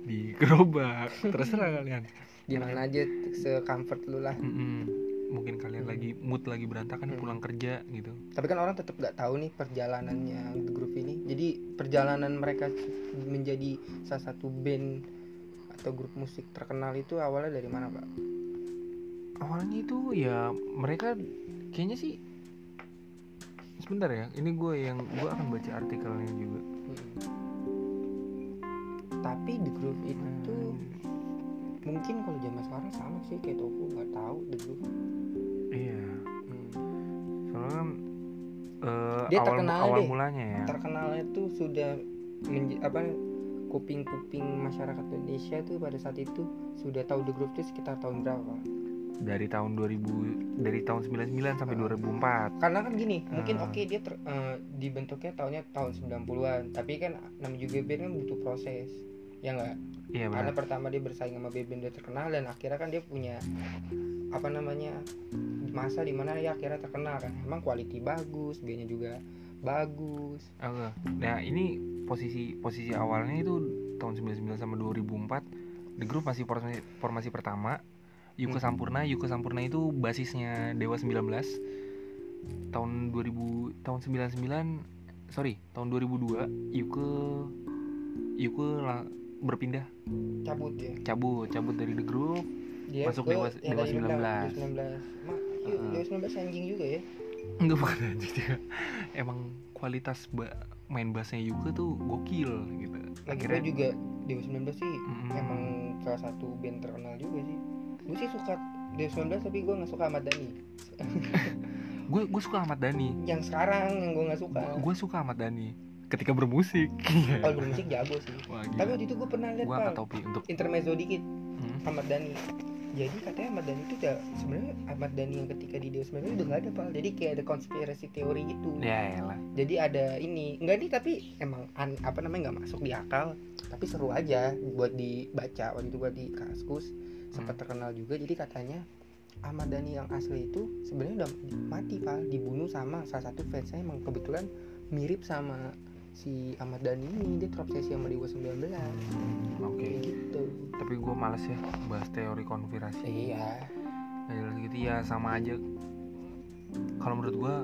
di gerobak terserah kalian di mana aja se comfort lu lah. Mm-mm. Mungkin kalian Hmm. lagi mood lagi berantakan Hmm. pulang kerja gitu Tapi kan orang tetap nggak tahu nih perjalanannya The Groove ini. Jadi perjalanan mereka menjadi salah satu band atau grup musik terkenal itu awalnya dari mana, Pak? awalnya itu ya mereka kayaknya sih sebentar ya ini gue yang gue akan baca artikelnya juga Tapi The Groove itu mungkin kalau zaman sekarang sama sih kayak Tofu nggak tahu The Groove. Soalnya kan eh, Dia awal terkenal awal deh. mulanya ya Terkenalnya tuh sudah menj- apa kuping-kuping masyarakat Indonesia tuh pada saat itu sudah tahu The Groove itu sekitar tahun berapa? dari tahun 2000 dari tahun 99 sampai Ah. 2004 karena kan gini mungkin Ah. oke dia ter- eh, dibentuknya tahunnya tahun 90-an tapi kan namanya juga band kan butuh proses ya enggak iya karena benar pertama dia bersaing sama band-band udah terkenal dan akhirnya kan dia punya apa namanya masa di mana ya akhirnya terkenal kan. Emang quality bagus bandnya juga bagus. Oke. Nah ini posisi posisi awalnya itu tahun 99 sama 2004 The Groove masih formasi, formasi pertama. Yuka Hmm. Sampurna Yuka Sampurna itu basisnya Dewa 19 tahun 2000 tahun 99 sorry tahun 2002 Yuka Yuka la- berpindah. Cabut ya? Cabut cabut dari The Groove dia Masuk Dewa- Dewa lu bilang, 19. Dewa 19 Ma, yuk. Dewa 19 anjing juga ya? Enggak bukan anjing dia emang kualitas ba- main bassnya Yuka tuh gokil gitu. Lagi gue juga Dewa 19 sih Mm-mm. emang salah satu band terkenal juga sih. Gue sih suka Dewa 19 tapi gue nggak suka Ahmad Dhani. Gue gue suka Ahmad Dhani. Yang sekarang yang gue nggak suka. Gue suka Ahmad Dhani ketika bermusik. Kalau bermusik jago sih. Wah tapi waktu itu gue pernah lihat pak topi untuk intermezzo dikit Hmm. Ahmad Dhani. Jadi katanya Ahmad Dhani itu udah sebenarnya Ahmad Dhani yang ketika di Dewa 19 udah nggak ada pak. Jadi kayak ada konspirasi teori gitu. Ya elah jadi ada ini enggak nih tapi emang an, apa namanya nggak masuk di akal. Tapi seru aja buat dibaca. Waktu itu buat di kaskus sempat Hmm. terkenal juga. Jadi katanya Ahmad Dhani yang asli itu sebenarnya udah mati pak. Dibunuh sama salah satu fansnya emang kebetulan mirip sama si Ahmad Dhani ini dia terobsesi sama Dewa 19 oke. Kayak gitu. Tapi gue males ya bahas teori konspirasi. Iya. Nggak jelas gitu ya sama aja. Kalau menurut gue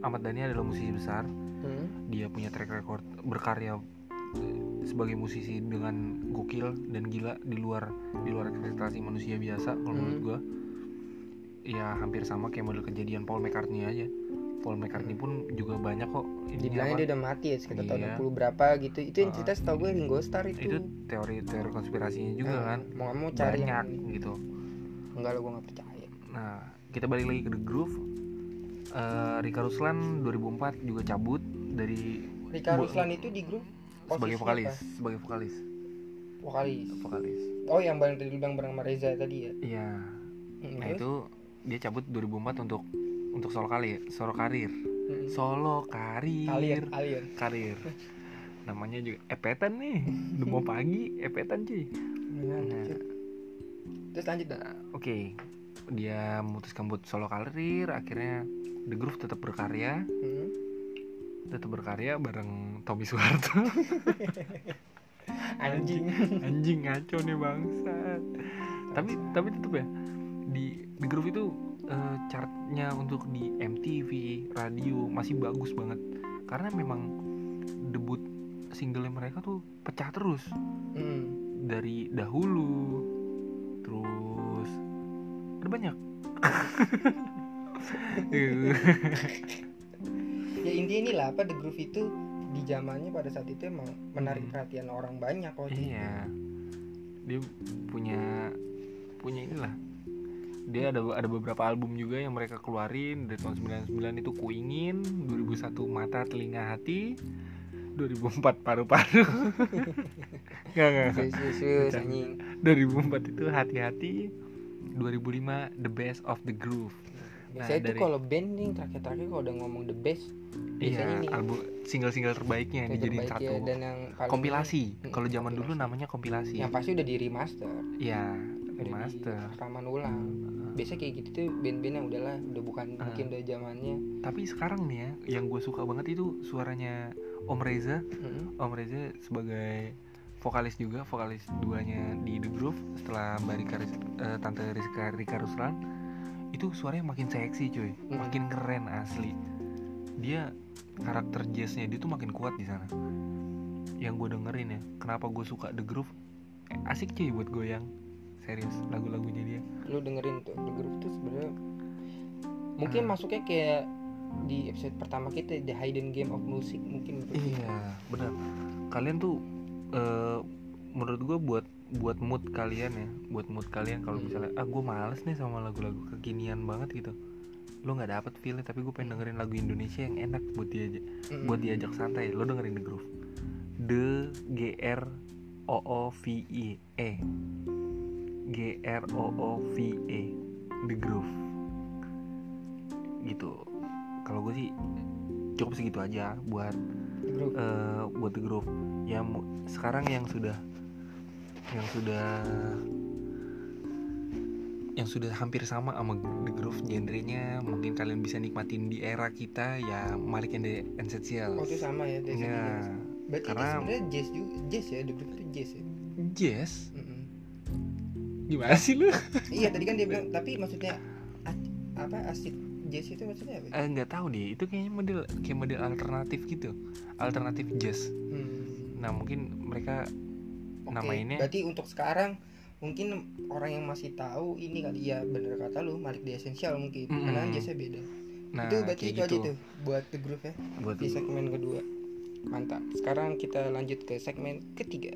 Ahmad Dhani adalah musisi besar. Hmm. dia punya track record berkarya eh, sebagai musisi dengan gokil dan gila di luar di luar ekspektasi manusia biasa kalau Hmm. menurut gua. Ya hampir sama kayak model kejadian Paul McCartney aja Paul McCartney pun juga banyak kok. Dibilangnya dia udah mati ya sekitar tahun Iya. 60 berapa gitu. Itu yang cerita setahu gue Ringo Starr itu, itu teori-teori konspirasinya juga Ah, kan? Mau mau cari banyak yang- gitu. Enggak lo gue nggak percaya. Nah kita balik lagi ke The Groove. Eh, Rika Ruslan 2004 juga cabut dari Rika Ruslan itu di grup sebagai vokalis apa? sebagai vokalis. Vokalis. Vokalis. Oh yang bareng tadi bilang bareng sama Reza tadi ya? Iya. Hmm, Nah itu dia cabut 2004 untuk untuk solo kali solo karir? Hmm. solo karir. Alir alir karir. Namanya juga epetan nih. Udah mau pagi epetan cuy. Nah, terus lanjut Nah, oke. Dia memutuskan buat solo karir akhirnya The Groove tetap berkarya. Hmm. tetap berkarya bareng Tommy Soeharto. Anjing. Anjing ngaco nih bangsat. Tapi tapi tetap ya di The Groove itu eh, chartnya untuk di MTV radio masih bagus banget karena memang debut single mereka tuh pecah terus Hmm. dari dahulu terus ada banyak ya intinya inilah apa The Groove itu di zamannya pada saat itu emang menarik Hmm. perhatian orang banyak waktu itu. iya dia punya punya inilah dia ada ada beberapa album juga yang mereka keluarin dari tahun 99 itu Kuingin 2001 Mata Telinga Hati 2004 Paru-Paru. Nggak, nggak, anjing. 2004 itu Hati-Hati 2005 The Best of the Groove. Biasanya tuh dari- kalau band nih terakhir-terakhir kalau udah ngomong the best biasanya iya nih album single-single terbaiknya yang dijadiin terbaik satu. ya, dan yang paling kompilasi. Kalau zaman dulu namanya kompilasi. Yang pasti udah di remaster. Iya, udah remaster. di rekaman ulang biasanya kayak gitu tuh band-band yang udahlah udah bukan Ah. mungkin udah zamannya Tapi sekarang nih ya, yang gue suka banget itu suaranya Om Reza. Mm-mm. Om Reza sebagai vokalis juga, vokalis duanya di The Groove setelah Mbak Rika, eh, Tante Rizka Rika Ruslan. Itu suaranya makin seksi cuy, Hmm. makin keren asli. Dia karakter jazznya dia tuh makin kuat di sana. Yang gue dengerin ya, kenapa gue suka The Groove? Asik cuy buat goyang. Serius, lagu-lagunya dia. lu dengerin tuh The Groove tuh sebenarnya mungkin Ah. masuknya kayak di episode pertama kita The Hidden Game of Music mungkin Iya, benar. Kalian tuh eh, menurut gue buat buat mood kalian ya, buat mood kalian kalau Hmm. misalnya ah gue males nih sama lagu-lagu kekinian banget gitu. Lo nggak dapet feelnya tapi gue pengen dengerin lagu Indonesia yang enak buat diajak Mm-mm. buat diajak santai. Lo dengerin The Groove. The G R O O V I E. G R O O V E. The Groove. Gitu. Kalau gue sih cukup segitu aja buat The Groove eh, buat The Groove ya sekarang yang sudah yang sudah yang sudah hampir sama sama The Groove genrenya mungkin kalian bisa nikmatin di era kita ya Malik and the Essentials oh itu sama ya dari itu karena- sebenarnya jazz juga jazz ya The Groove itu jazz ya jazz. Gimana sih lu? Iya tadi kan dia bilang tapi maksudnya apa asik jazz itu maksudnya apa? Eh, nggak tahu deh itu kayaknya model kayak model alternatif gitu alternatif jazz. Hmm. nah mungkin mereka Oke, namainnya berarti untuk sekarang mungkin orang yang masih tahu ini kali ya bener kata lu Malik di Essential mungkin Mm-mm. karena jazznya beda. Nah itu berarti itu aja gitu. tuh buat the groove ya buat di segmen kedua. Mantap. Sekarang kita lanjut ke segmen ketiga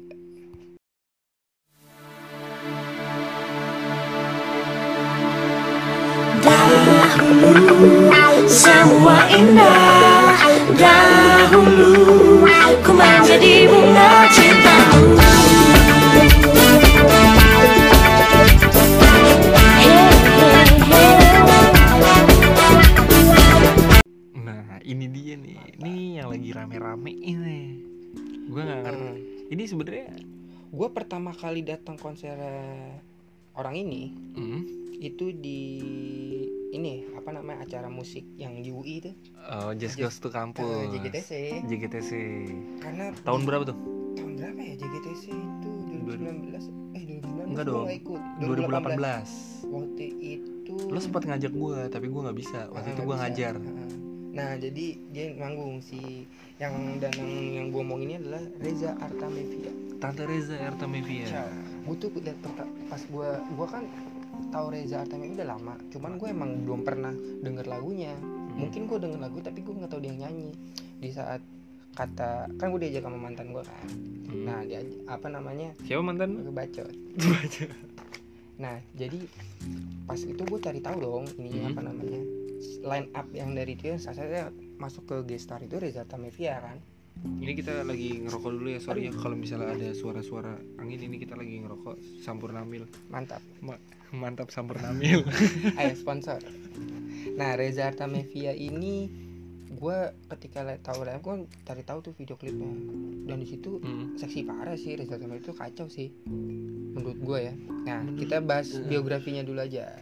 Semua indah dahulu Ku menjadi bunga cintamu Hey, hey, hey. Nah, ini dia nih. Ini yang lagi rame-rame ini. Gue nggak ngerti. Hmm. Ini sebenarnya gue pertama kali datang konser orang ini hmm, itu di ini apa namanya acara musik yang di UI itu oh, Just Goes to Campus. eh, JGTC JGTC. karena Tahun berapa tuh? tahun berapa ya JGTC itu 2019 eh 2019 Enggak dong. ikut 2018. waktu itu Lo sempat ngajak gue, tapi gue nggak bisa. Waktu Ah, itu nggak gue ngajar. Ah. Nah jadi dia manggung si yang dan yang, yang gue omong ini adalah Reza Artamevia. Tante Reza Ertamevia. Gue tuh perta- pas gue gue kan tahu Reza Artamevia udah lama. Cuman gue emang belum pernah denger lagunya. Hmm. Mungkin gue denger lagu tapi gue nggak tahu dia yang nyanyi. Di saat kata kan gue diajak sama mantan gue kan. Hmm. Nah dia apa namanya Siapa mantan? gue bacot. Nah jadi pas itu gue cari tahu dong ini Hmm. apa namanya line up yang dari dia satunya masuk ke gestar itu Reza Tamevia kan Ini kita lagi ngerokok dulu ya. Sorry ya kalau misalnya ada suara-suara angin ini kita lagi ngerokok Sampurnamil. mantap Mantap Sampurnamil. ayo sponsor nah Reza Artamevia ini gue ketika tahu live gue cari tahu tuh video klipnya dan di situ Hmm. seksi parah sih Reza Artamevia itu kacau sih menurut gue ya nah Menurut- kita bahas Eh. biografinya dulu aja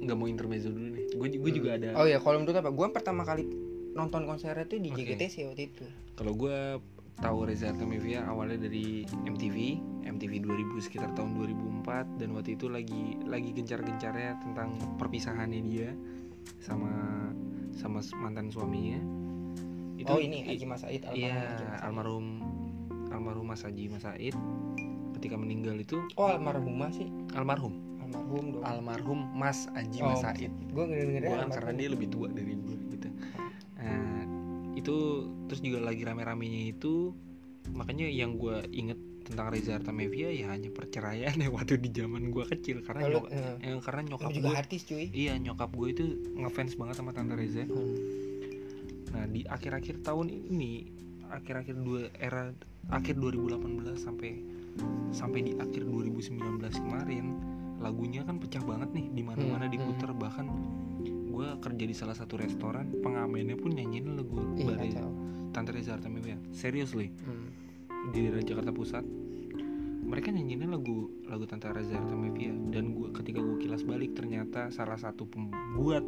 Nggak mau intermezzo dulu nih. Gue gue juga ada. oh ya kalau menurut apa gue pertama kali nonton konsernya tuh di Oke. JGTC waktu itu Kalau gue tahu Reza Artamevia awalnya dari MTV, MTV 2000 sekitar tahun 2004 dan waktu itu lagi lagi gencar-gencarnya tentang perpisahannya dia sama sama mantan suaminya. oh ini Haji Mas Said almarhum Iya, Mas almarhum almarhum Mas Haji Mas Said ketika meninggal itu oh almarhumah sih almarhum almarhum dong almarhum Mas Haji Oh, Mas Said. gue kan almarhum. karena dia lebih tua dari gue gitu itu terus juga lagi rame-ramenya itu makanya yang gue inget tentang Reza Artamevia ya hanya perceraian ya waktu di zaman gue kecil. Karena Kalau, nyok- eh, eh, karena lu nyokap gue artis cuy. Iya nyokap gue itu ngefans banget sama tante Reza. Nah di akhir-akhir tahun ini akhir-akhir dua era akhir 2018 sampai sampai di akhir 2019 kemarin lagunya kan pecah banget nih di mana-mana Hmm, diputer. Bahkan gue kerja di salah satu restoran pengamennya pun nyanyiin lagu Ih, kacau. Tante Reza Artamevia seriously Hmm. di daerah Jakarta Pusat mereka nyanyiinnya lagu lagu Tante Reza Artamevia dan gua ketika gue kilas balik ternyata salah satu pembuat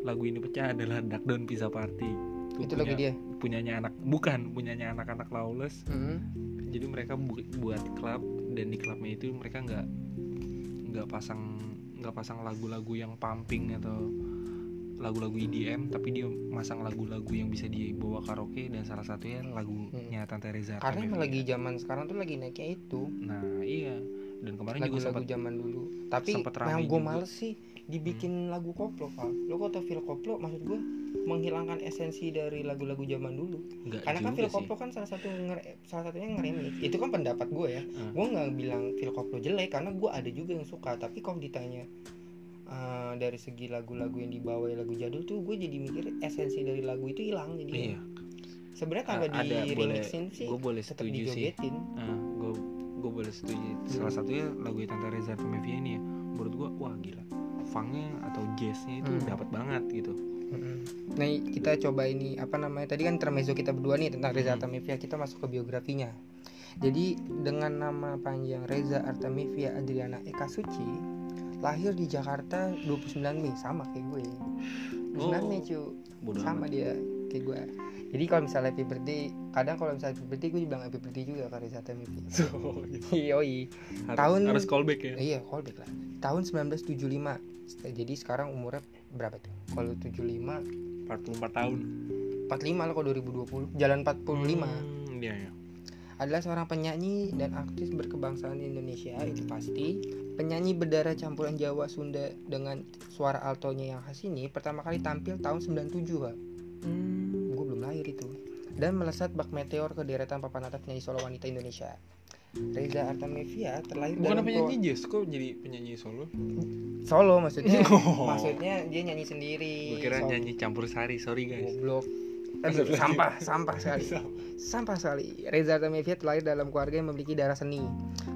lagu ini pecah adalah Duck Down Pizza Party Itu lagu dia. punyanya anak bukan punyanya anak-anak lawless Hmm. jadi mereka bu- buat klub dan di klubnya itu mereka nggak nggak pasang nggak pasang lagu-lagu yang pumping atau lagu-lagu EDM tapi dia masang lagu-lagu yang bisa dibawa karaoke dan salah satunya lagunya Tante Reza Hmm. Karena emang lagi zaman sekarang tuh lagi naiknya itu nah iya dan kemarin juga lagu-lagu sempat zaman dulu. Tapi yang gue juga. Hmm. males sih dibikin lagu koplo, Val. Lo kok tau feel koplo maksud gue menghilangkan esensi dari lagu-lagu zaman dulu. nggak Karena kan feel sih koplo kan salah satu ngere- salah satunya ngeremix. Itu kan pendapat gue ya. Hmm. Gue nggak bilang feel koplo jelek karena gue ada juga yang suka. Tapi kalau ditanya eh, dari segi lagu-lagu yang dibawa lagu jadul tuh gue jadi mikir esensi dari lagu itu hilang jadi iya sebenarnya ada di remixin sih gue boleh setuju sih dijogetin gue gue boleh setuju salah satunya lagu Tante Reza Artamevia ini ya menurut gue wah gila funknya atau jazznya itu Hmm. dapat banget gitu Mm-mm. Nah kita coba ini apa namanya tadi kan intermezzo kita berdua nih tentang Reza Hmm. Artamevia kita masuk ke biografinya. Jadi dengan nama panjang Reza Artamevia Adriana Eka Suci lahir di Jakarta 29 Mei sama kayak gue. 29 Oh, Mei cu bodoh sama amat. dia kayak gue. Jadi kalau misalnya happy birthday kadang kalau misalnya happy birthday gue bilang happy birthday juga ke Reza Artamevia. Yoi. harus, Tahun- harus callback ya Iya, callback lah. Tahun 1975. Jadi sekarang umurnya berapa tuh? Kalau 75 44 tahun. 45 lah kalau 2020 jalan 45 Hmm, iya ya adalah seorang penyanyi dan aktris berkebangsaan Indonesia itu pasti. Penyanyi berdarah campuran Jawa Sunda dengan suara altonya yang khas ini pertama kali tampil tahun 97 pak. Hmm. gue belum lahir itu. Dan melesat bak meteor ke deretan papan atas penyanyi solo wanita Indonesia Reza Artamevia terlahir bukan dalam penyanyi jazz kok jadi penyanyi solo solo maksudnya Oh. maksudnya dia nyanyi sendiri gue kira Solo. nyanyi campur sari sorry guys Goblok. Aduh, sampah, sampah sekali. Sampah sekali. Reza Artamevia terlahir dalam keluarga yang memiliki darah seni.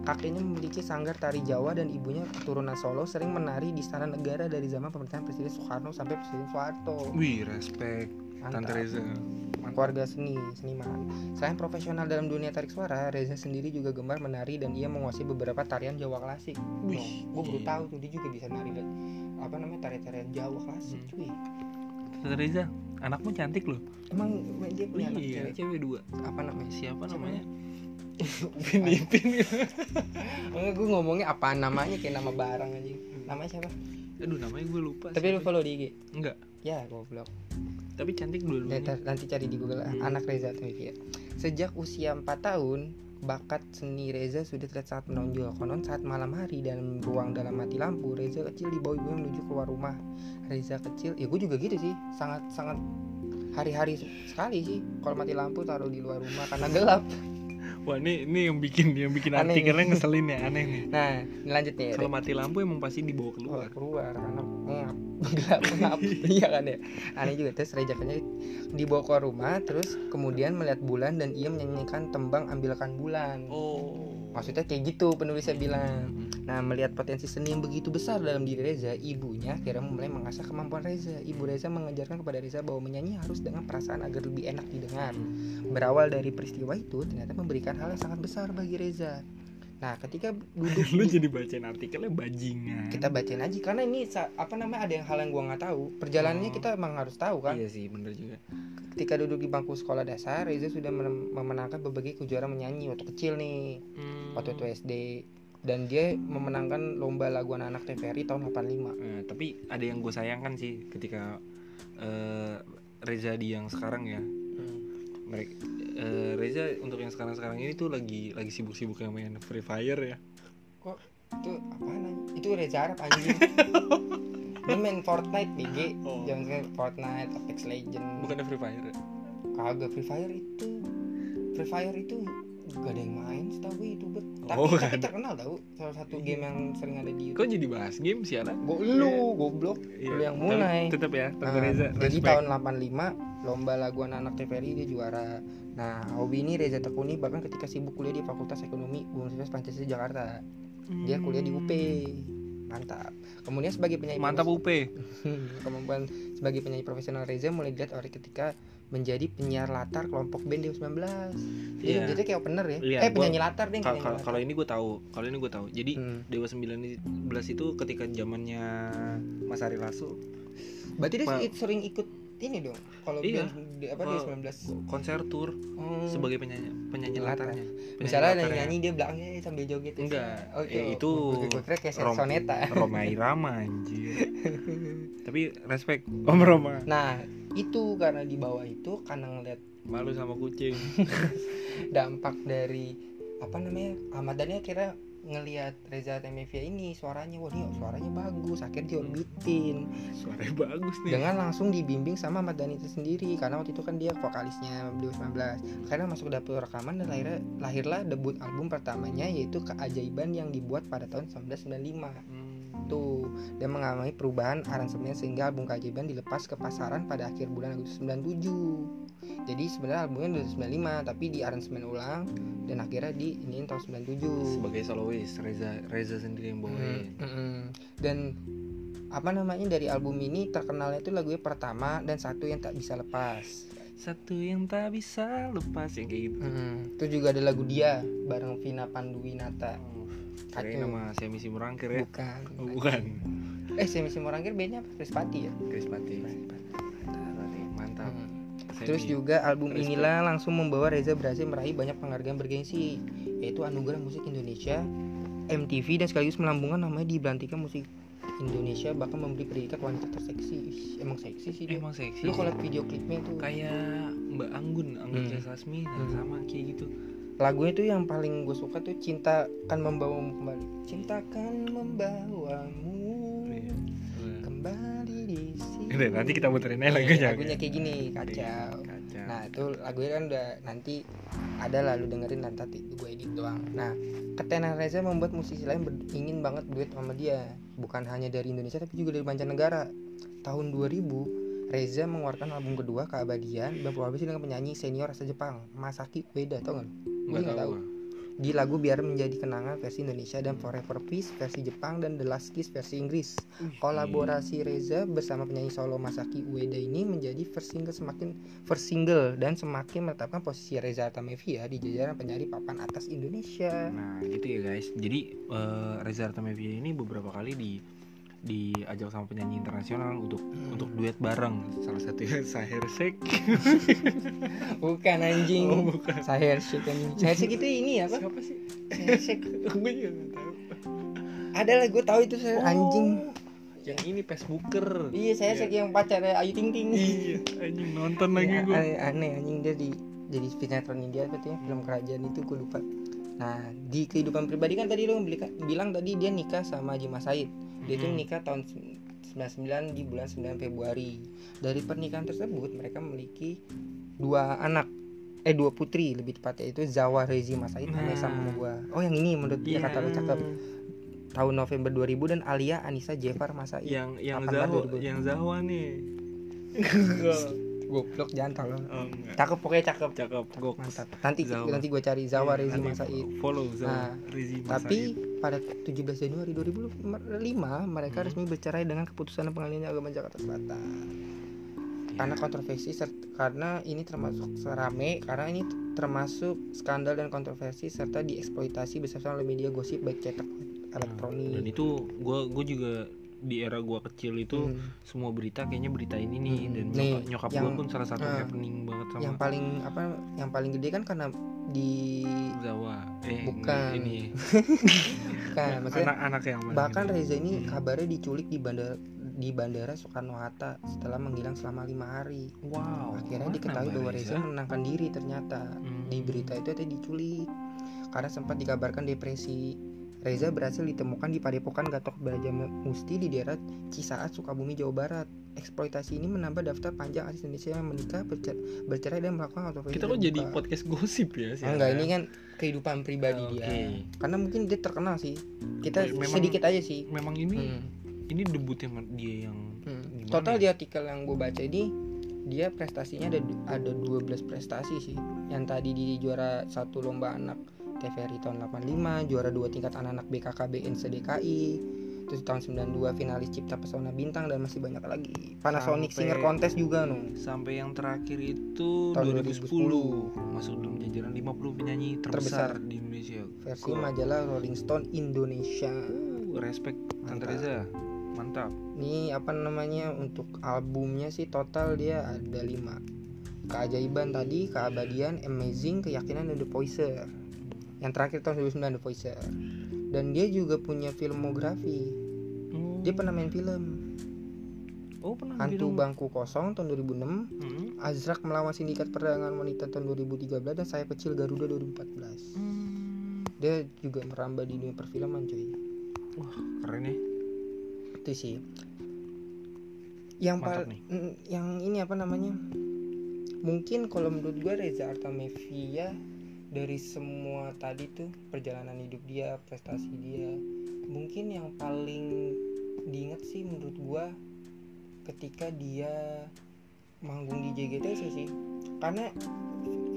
Kakeknya memiliki sanggar tari Jawa dan ibunya keturunan Solo sering menari di Istana Negara dari zaman pemerintahan Presiden Soekarno sampai Presiden Soeharto. wih respect Tante. Reza Mantap. Keluarga seni, seniman. Selain profesional dalam dunia tarik suara, Reza sendiri juga gemar menari dan ia menguasai beberapa tarian Jawa klasik. Wih, gue baru tahu tuh dia juga bisa nari dan apa namanya tarian-tarian Jawa klasik, Hmm. cuy. Tante Reza anakmu cantik loh Emang dia punya anak iya cewek? dua Apa namanya? siapa namanya Upin Ipin Enggak gue ngomongnya apa namanya kayak nama barang aja Namanya siapa? aduh namanya gue lupa Tapi lu follow di IG enggak Ya goblok. Tapi cantik dulu Ya, Nanti cari di Google. Hmm. Anak Reza Artamevia Sejak usia 4 tahun Bakat seni Reza sudah terlihat sangat menonjol. Konon saat malam hari dan ruang dalam mati lampu Reza kecil dibawa ibunya menuju keluar rumah. Reza kecil Ya gue juga gitu sih. Sangat sangat hari-hari sekali sih. Kalau mati lampu taruh di luar rumah karena gelap wah ini ini yang bikin yang bikin Aneh. artikelnya ngeselin ya aneh nih. Nah lanjut nih kalau mati lampu emang pasti dibawa keluar. Keluar keluar karena ngap gelap ngap. Iya kan ya? Aneh juga terus rejakannya dibawa keluar rumah terus kemudian melihat bulan dan ia menyanyikan tembang ambilkan bulan. Oh maksudnya kayak gitu penulisnya bilang. Nah melihat potensi seni yang begitu besar dalam diri Reza ibunya akhirnya mulai mengasah kemampuan Reza. Ibu Reza mengajarkan kepada Reza bahwa menyanyi harus dengan perasaan agar lebih enak didengar. Berawal dari peristiwa itu ternyata memberikan hal yang sangat besar bagi Reza nah ketika duduk lu di- jadi bacain artikelnya bajingan. Kita bacain aja karena ini apa namanya ada yang hal yang gua nggak tahu. Perjalanannya Oh. kita emang harus tahu kan? Iya sih bener juga. Ketika duduk di bangku sekolah dasar Reza sudah memenangkan berbagai kejuaraan menyanyi waktu kecil nih Hmm. waktu itu SD dan dia memenangkan lomba lagu anak-anak TVRI tahun 85 Eh, tapi ada yang gue sayangkan sih ketika eh, Reza di yang sekarang ya. Mereka eh, Reza untuk yang sekarang-sekarang ini tuh lagi lagi sibuk-sibuk yang main Free Fire ya? Kok itu apa itu Reza Arab anjing. Dia main Fortnite BG Oh. jangan kayak Fortnite Apex Legend bukannya Free Fire ya? kagak Free Fire itu Free Fire itu gak ada yang main setahu gue youtuber tapi, Oh, tapi ada. terkenal tau salah satu game yang sering ada di YouTube kok jadi bahas game sih anak Gue lu, goblok. Lu yang mulai. tetap ya Tante Nah, Reza jadi respect. tahun 85 lomba lagu anak-anak TVRI dia juara. Nah, hobi ini Reza tekuni bahkan ketika sibuk kuliah di Fakultas Ekonomi Universitas Pancasila Jakarta. Dia kuliah di UP. mantap kemudian sebagai penyanyi mantap UP kemampuan sebagai penyanyi profesional Reza mulai dilihat oleh ketika menjadi penyiar latar kelompok band Dewa 19 jadi Iya. jadi kayak opener ya Iya, eh gua- penyanyi latar deh kalau ini gue tahu kalau ini gue tahu jadi Hmm. Dewa 19 itu ketika zamannya Mas Ari Lasso berarti dia sering ikut ini dong kalau Iya. di, apa Dewa 19 konser tour Hmm. sebagai penyanyi penyanyi Latar. latarnya Penyanyi misalnya latarnya. nyanyi dia belakangnya sambil joget Enggak, Oke, eh, itu gue kira kayak Rom- soneta Roma Irama anjir tapi respect Om Roma nah itu karena di bawah itu karena ngeliat malu sama kucing. Dampak dari apa namanya Ahmad Dhani akhirnya ngelihat Reza Temevia ini suaranya wah dia suaranya bagus akhirnya diorbitin suaranya bagus nih. Dengan langsung dibimbing sama Ahmad Dhani itu sendiri karena waktu itu kan dia vokalisnya Dewa 19 karena masuk ke dapur rekaman dan lahirnya, lahirlah debut album pertamanya yaitu Keajaiban yang dibuat pada tahun 1995 Hmm. Tuh dia mengalami perubahan aransemen sehingga album keajaiban dilepas ke pasaran pada akhir bulan Agustus 97 jadi sebenarnya albumnya udah 95 tapi di aransemen ulang dan akhirnya di ini tahun 97 sebagai soloist Reza Reza sendiri yang bawain. Mm, mm, mm. dan apa namanya dari album ini terkenalnya itu lagunya pertama dan satu yang tak bisa lepas. Satu yang tak bisa lepas yang kayak gitu. Mm, itu juga ada lagu dia bareng Vina Panduwinata Kirain nama saya misi merangkir ya bukan oh, bukan eh saya misi Morangkir bandnya apa Krispati ya Chris Pati mantap Mm. Saya Terus juga album Respect. inilah langsung membawa Reza berhasil meraih banyak penghargaan bergengsi yaitu Anugerah Musik Indonesia, MTV dan sekaligus melambungkan namanya di Belantika Musik Indonesia bahkan memberi predikat wanita terseksi. Emang seksi sih dia. emang seksi Lu kalau video klipnya tuh kayak Mbak Anggun Anggun Hmm. C. Sasmi nah, Hmm. sama kayak gitu lagunya tuh yang paling gue suka tuh Cinta kan membawamu kembali. Cinta kan membawamu Iya. kembali di sini. Udah, nanti kita muterin aja Iya, lagunya lagunya kayak gini kacau. Kacau. Nah itu lagunya kan udah nanti ada lah lu dengerin nanti gue edit doang. Nah ketenaran Reza membuat musisi lain ingin banget duet sama dia. Bukan hanya dari Indonesia tapi juga dari mancanegara. Tahun 2000 Reza mengeluarkan album kedua Keabadian dan kolaborasi dengan penyanyi senior asal Jepang Masaki Ueda tau gak? Gue nggak tahu. Di lagu Biar Menjadi Kenangan versi Indonesia dan Forever Peace versi Jepang dan The Last Kiss versi Inggris. Kolaborasi Reza bersama penyanyi solo Masaki Ueda ini menjadi first single semakin first single dan semakin menetapkan posisi Reza Artamevia di jajaran penyanyi papan atas Indonesia. Nah gitu ya guys. Jadi eh, Reza Artamevia ini beberapa kali di diajak sama penyanyi internasional untuk Hmm. untuk duet bareng. Salah satunya Sahir Sheikh. Bukan anjing. Oh, bukan. Saya Sheikh anjing. Saya Sheikh itu ini apa? Siapa sih? Saya Sheikh. Gue juga nggak tahu. Ada lah gue tahu itu saya anjing. Yang ini Facebooker. Iya saya Sheikh yang pacarnya Ayu Ting Ting. Iya, anjing nonton lagi Ya, gue. aneh, aneh anjing dia di jadi sinetron India katanya film kerajaan itu gue lupa. Nah di kehidupan pribadi kan tadi lo bilang tadi dia nikah sama Haji Mas Said. Dia itu Hmm. nikah tahun 99 di bulan 9 Februari. Dari pernikahan tersebut mereka memiliki dua anak eh dua putri lebih tepatnya itu Zawa Rezi Mas Said Nah. gua. Oh yang ini menurut dia Iya. kata lo cakep. Tahun November 2000 dan Alia Anissa Jefar Mas Said. Yang yang 18 Zahwa, 2000. yang Zahwa nih. Goblok jangan tolong. oh, enggak. Cakep pokoknya cakep. Cakep, gok. Mantap. Nanti Zawa. nanti gue cari Zawa Iya, Rezi nanti Mas Said. Follow Zawa Nah, Rezi Mas Tapi pada 17 Januari 2005 mereka Hmm. resmi bercerai dengan keputusan pengadilan agama Jakarta Selatan. Karena kontroversi karena ini termasuk serame karena ini termasuk skandal dan kontroversi serta dieksploitasi besar-besaran oleh media gosip baik cetak maupun elektronik. Dan itu gue gue juga di era gua kecil itu Hmm. semua berita kayaknya berita ini nih Hmm. dan Nih, nyokap, nyokap yang- gua pun salah satu nah, happening banget sama Yang paling apa yang paling gede kan karena di Zawa. Eh Bukan. ini kan maksudnya anak-anak yang mana Bahkan gitu. Reza ini Hmm. kabarnya diculik di bandara di bandara Soekarno Hatta setelah menghilang selama lima hari. wow. Akhirnya diketahui bahwa Reza menenangkan diri ternyata. Hmm. Di berita itu tadi diculik karena sempat dikabarkan depresi. Reza berhasil ditemukan di Padepokan Gatot Braja Musti di daerah Cisaat, Sukabumi, Jawa Barat. Eksploitasi ini menambah daftar panjang artis Indonesia yang menikah, bercerai, bercerai dan melakukan autopsi. Kita kok jadi podcast gosip ya sih. Enggak, ini kan kehidupan pribadi Oke. dia. Karena mungkin dia terkenal sih. Kita Memang- sedikit aja sih. memang ini Hmm. ini debutnya dia yang Hmm. Total ya? di artikel yang gue baca ini dia prestasinya ada ada 12 prestasi sih. Yang tadi di juara satu lomba anak TVRI tahun 85, juara dua tingkat anak-anak BKKBN SDKI, terus tahun 92 finalis Cipta Pesona Bintang dan masih banyak lagi. Panasonic Sampai- Singer Contest juga no sampai yang terakhir itu Tahun 2010, masuk dalam jajaran 50 penyanyi terbesar, Terbesar. di Indonesia. Versi majalah Rolling Stone Indonesia. Uh, respect Tante Mantap. Reza. Mantap. Ini apa namanya untuk albumnya sih total dia ada 5 keajaiban tadi keabadian amazing keyakinan dan the poiser yang terakhir tahun 2009 the poiser dan dia juga punya filmografi. Dia pernah main film. Oh pernah Hantu bilang- Bangku Kosong tahun 2006 Hmm. Azrak melawan sindikat perdagangan wanita tahun 2013 dan saya kecil Garuda 2014 Hmm. dia juga merambah di dunia perfilman cuy. Wah keren ya itu sih. Yang Mantap pal- nih. mm, yang ini apa namanya? Mungkin kalau menurut gue Reza Artamevia dari semua tadi tuh perjalanan hidup dia prestasi dia mungkin yang paling diingat sih menurut gue ketika dia manggung di JGTC sih karena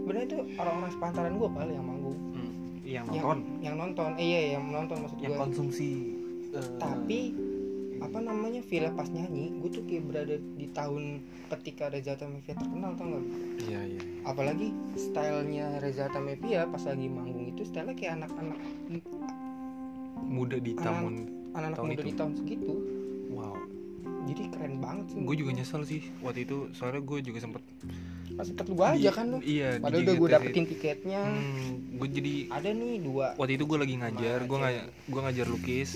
sebenarnya itu orang-orang sepantaran gue paling yang manggung. Hmm. yang yang, nonton. yang nonton. Eh, iya yang menonton maksud yang gue konsumsi eh, tapi apa namanya Villa pas nyanyi gue tuh kayak berada di tahun ketika Reza Artamevia terkenal tau gak iya iya apalagi stylenya Reza Artamevia pas lagi manggung itu stylenya kayak anak-anak muda di tamun anak-anak Tahun muda itu. di tahun segitu. Wow. Jadi keren banget sih. Gue juga nyesel sih waktu itu soalnya gue juga sempet pas sempet lu aja kan lu. iya padahal udah gue dapetin tiketnya. Hmm, gue jadi ada nih dua. Waktu itu gue lagi ngajar gue nggak gue ngajar lukis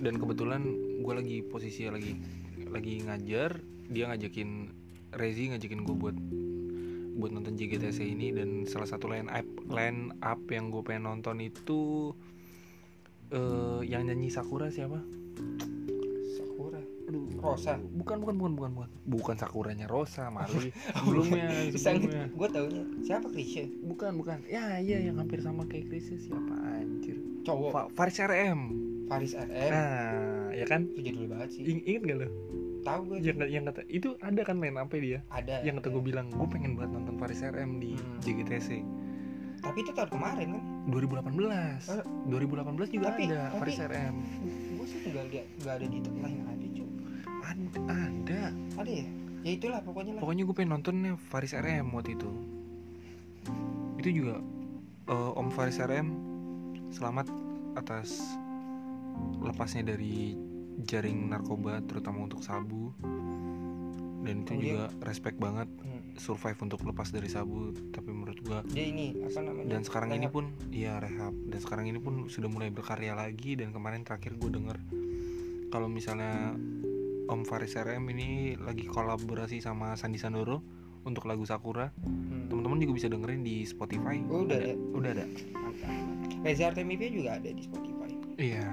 dan kebetulan gue lagi posisi lagi lagi ngajar dia ngajakin Rezi ngajakin gue buat buat nonton JGTC ini dan salah satu line up line up yang gue pengen nonton itu eh yang nyanyi Sakura siapa? Sakura? Aduh, Rosa. Bukan bukan bukan bukan bukan. Bukan Sakuranya Rosa Marli sebelumnya bisa sebelumnya. gue taunya siapa Krisya bukan bukan. Ya iya yang hampir sama kayak Krisis siapa? Anjir. Cowok. Fa- Faris RM Faris RM nah ya kan? Itu jadul banget sih. Ing- inget gak lo tahu gue. Yang yang kata itu ada kan main apa dia? Ada. Yang kata ada. gue bilang gue pengen banget nonton Faris RM di Hmm. JGTC tapi itu tahun kemarin kan? 2018 Eh, 2018 juga tapi- ada tapi- Faris RM gue sih nggak lihat nggak ada di tempat lain ada cuy ada, ada. ada ya? Ya itulah pokoknya lah. Pokoknya gue pengen nontonnya Faris RM waktu itu. Itu juga eh, Om Faris RM selamat atas lepasnya dari jaring narkoba terutama untuk sabu. Dan itu Oh, dia- juga respect banget Hmm. survive untuk lepas dari sabu tapi menurut gua dia ini apa namanya? Dan sekarang ini rehab. pun iya rehab. Dan sekarang ini pun sudah mulai berkarya lagi dan kemarin terakhir gue denger kalau misalnya Om Faris RM ini lagi kolaborasi sama Sandi Sandoro untuk lagu Sakura Hmm. teman-teman juga bisa dengerin di Spotify. Oh, udah ada. udah ada. Reza Artemivia juga ada di Spotify. Iya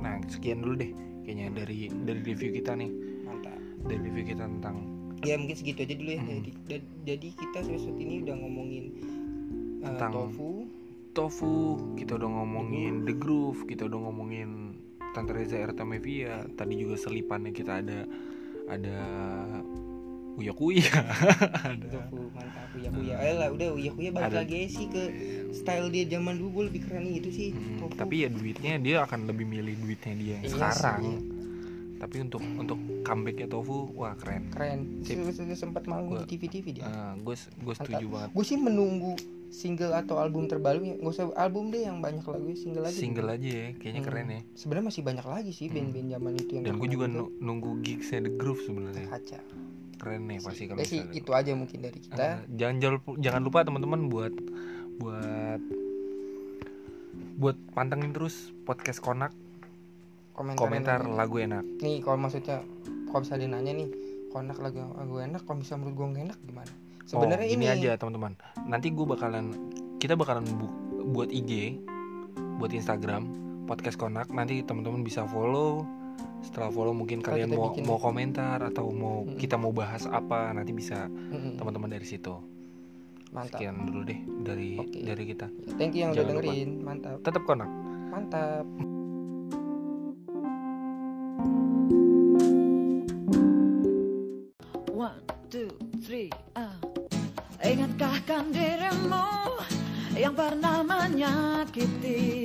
nah sekian dulu deh kayaknya dari dari review kita nih. Mantap. Dari review kita tentang ya mungkin segitu aja dulu ya. Hmm. jadi da- jadi kita episode ini udah ngomongin uh, Tentang- tofu. tofu kita udah ngomongin The Groove kita udah ngomongin Tante Reza Artamevia tadi juga selipannya kita ada ada Uya Kuya ada mantap uya kuya eh lah udah uya kuya balik Ada- lagi sih ke style dia zaman dulu. Gue lebih keren gitu sih. Hmm, tofu tapi ya duitnya dia akan lebih milih duitnya dia yang Iya sekarang. sih. tapi untuk untuk comebacknya Tofu wah keren. Keren. Sempat manggung di TV TV dia. Gue gue setuju banget. Gue sih menunggu single atau album terbarunya gak usah album deh yang banyak lagu single aja. Single aja ya kayaknya Hmm. keren ya. Sebenarnya masih banyak lagi sih Hmm. band-band zaman itu yang dan gue juga nu- nunggu gigsnya The Groove sebenarnya. Kaca keren nih pasti kalau ya sih misalnya- itu aja mungkin dari kita. Eh, jangan jangan lupa, jangan lupa teman-teman buat buat buat pantengin terus podcast konak. Komentar, komentar lagu enak. Nih kalau maksudnya kalau bisa nanya nih konak lagu lagu enak kalau bisa menurut gue nggak enak gimana? Sebenarnya oh, ini ini aja teman-teman. Nanti gue bakalan kita bakalan bu- buat IG buat Instagram podcast konak. Nanti teman-teman bisa follow setelah follow mungkin Ntar kalian mau bikin. mau komentar atau mau Mm-mm. kita mau bahas apa nanti bisa Mm-mm. teman-teman dari situ mantap sekian dulu deh dari Oke. dari kita thank you yang udah Jangan lupa. dengerin mantap tetap konak mantap One, two, three, ah. Ingatkah kan dirimu yang pernah menyakiti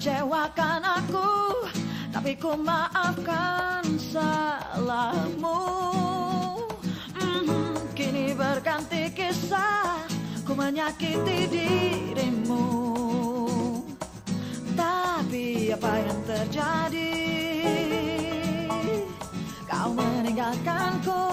Kau kecewakan aku Tapi ku maafkan salahmu. Mhm, Kini berganti kisah Ku menyakiti dirimu. Tapi apa yang terjadi? Kau meninggalkanku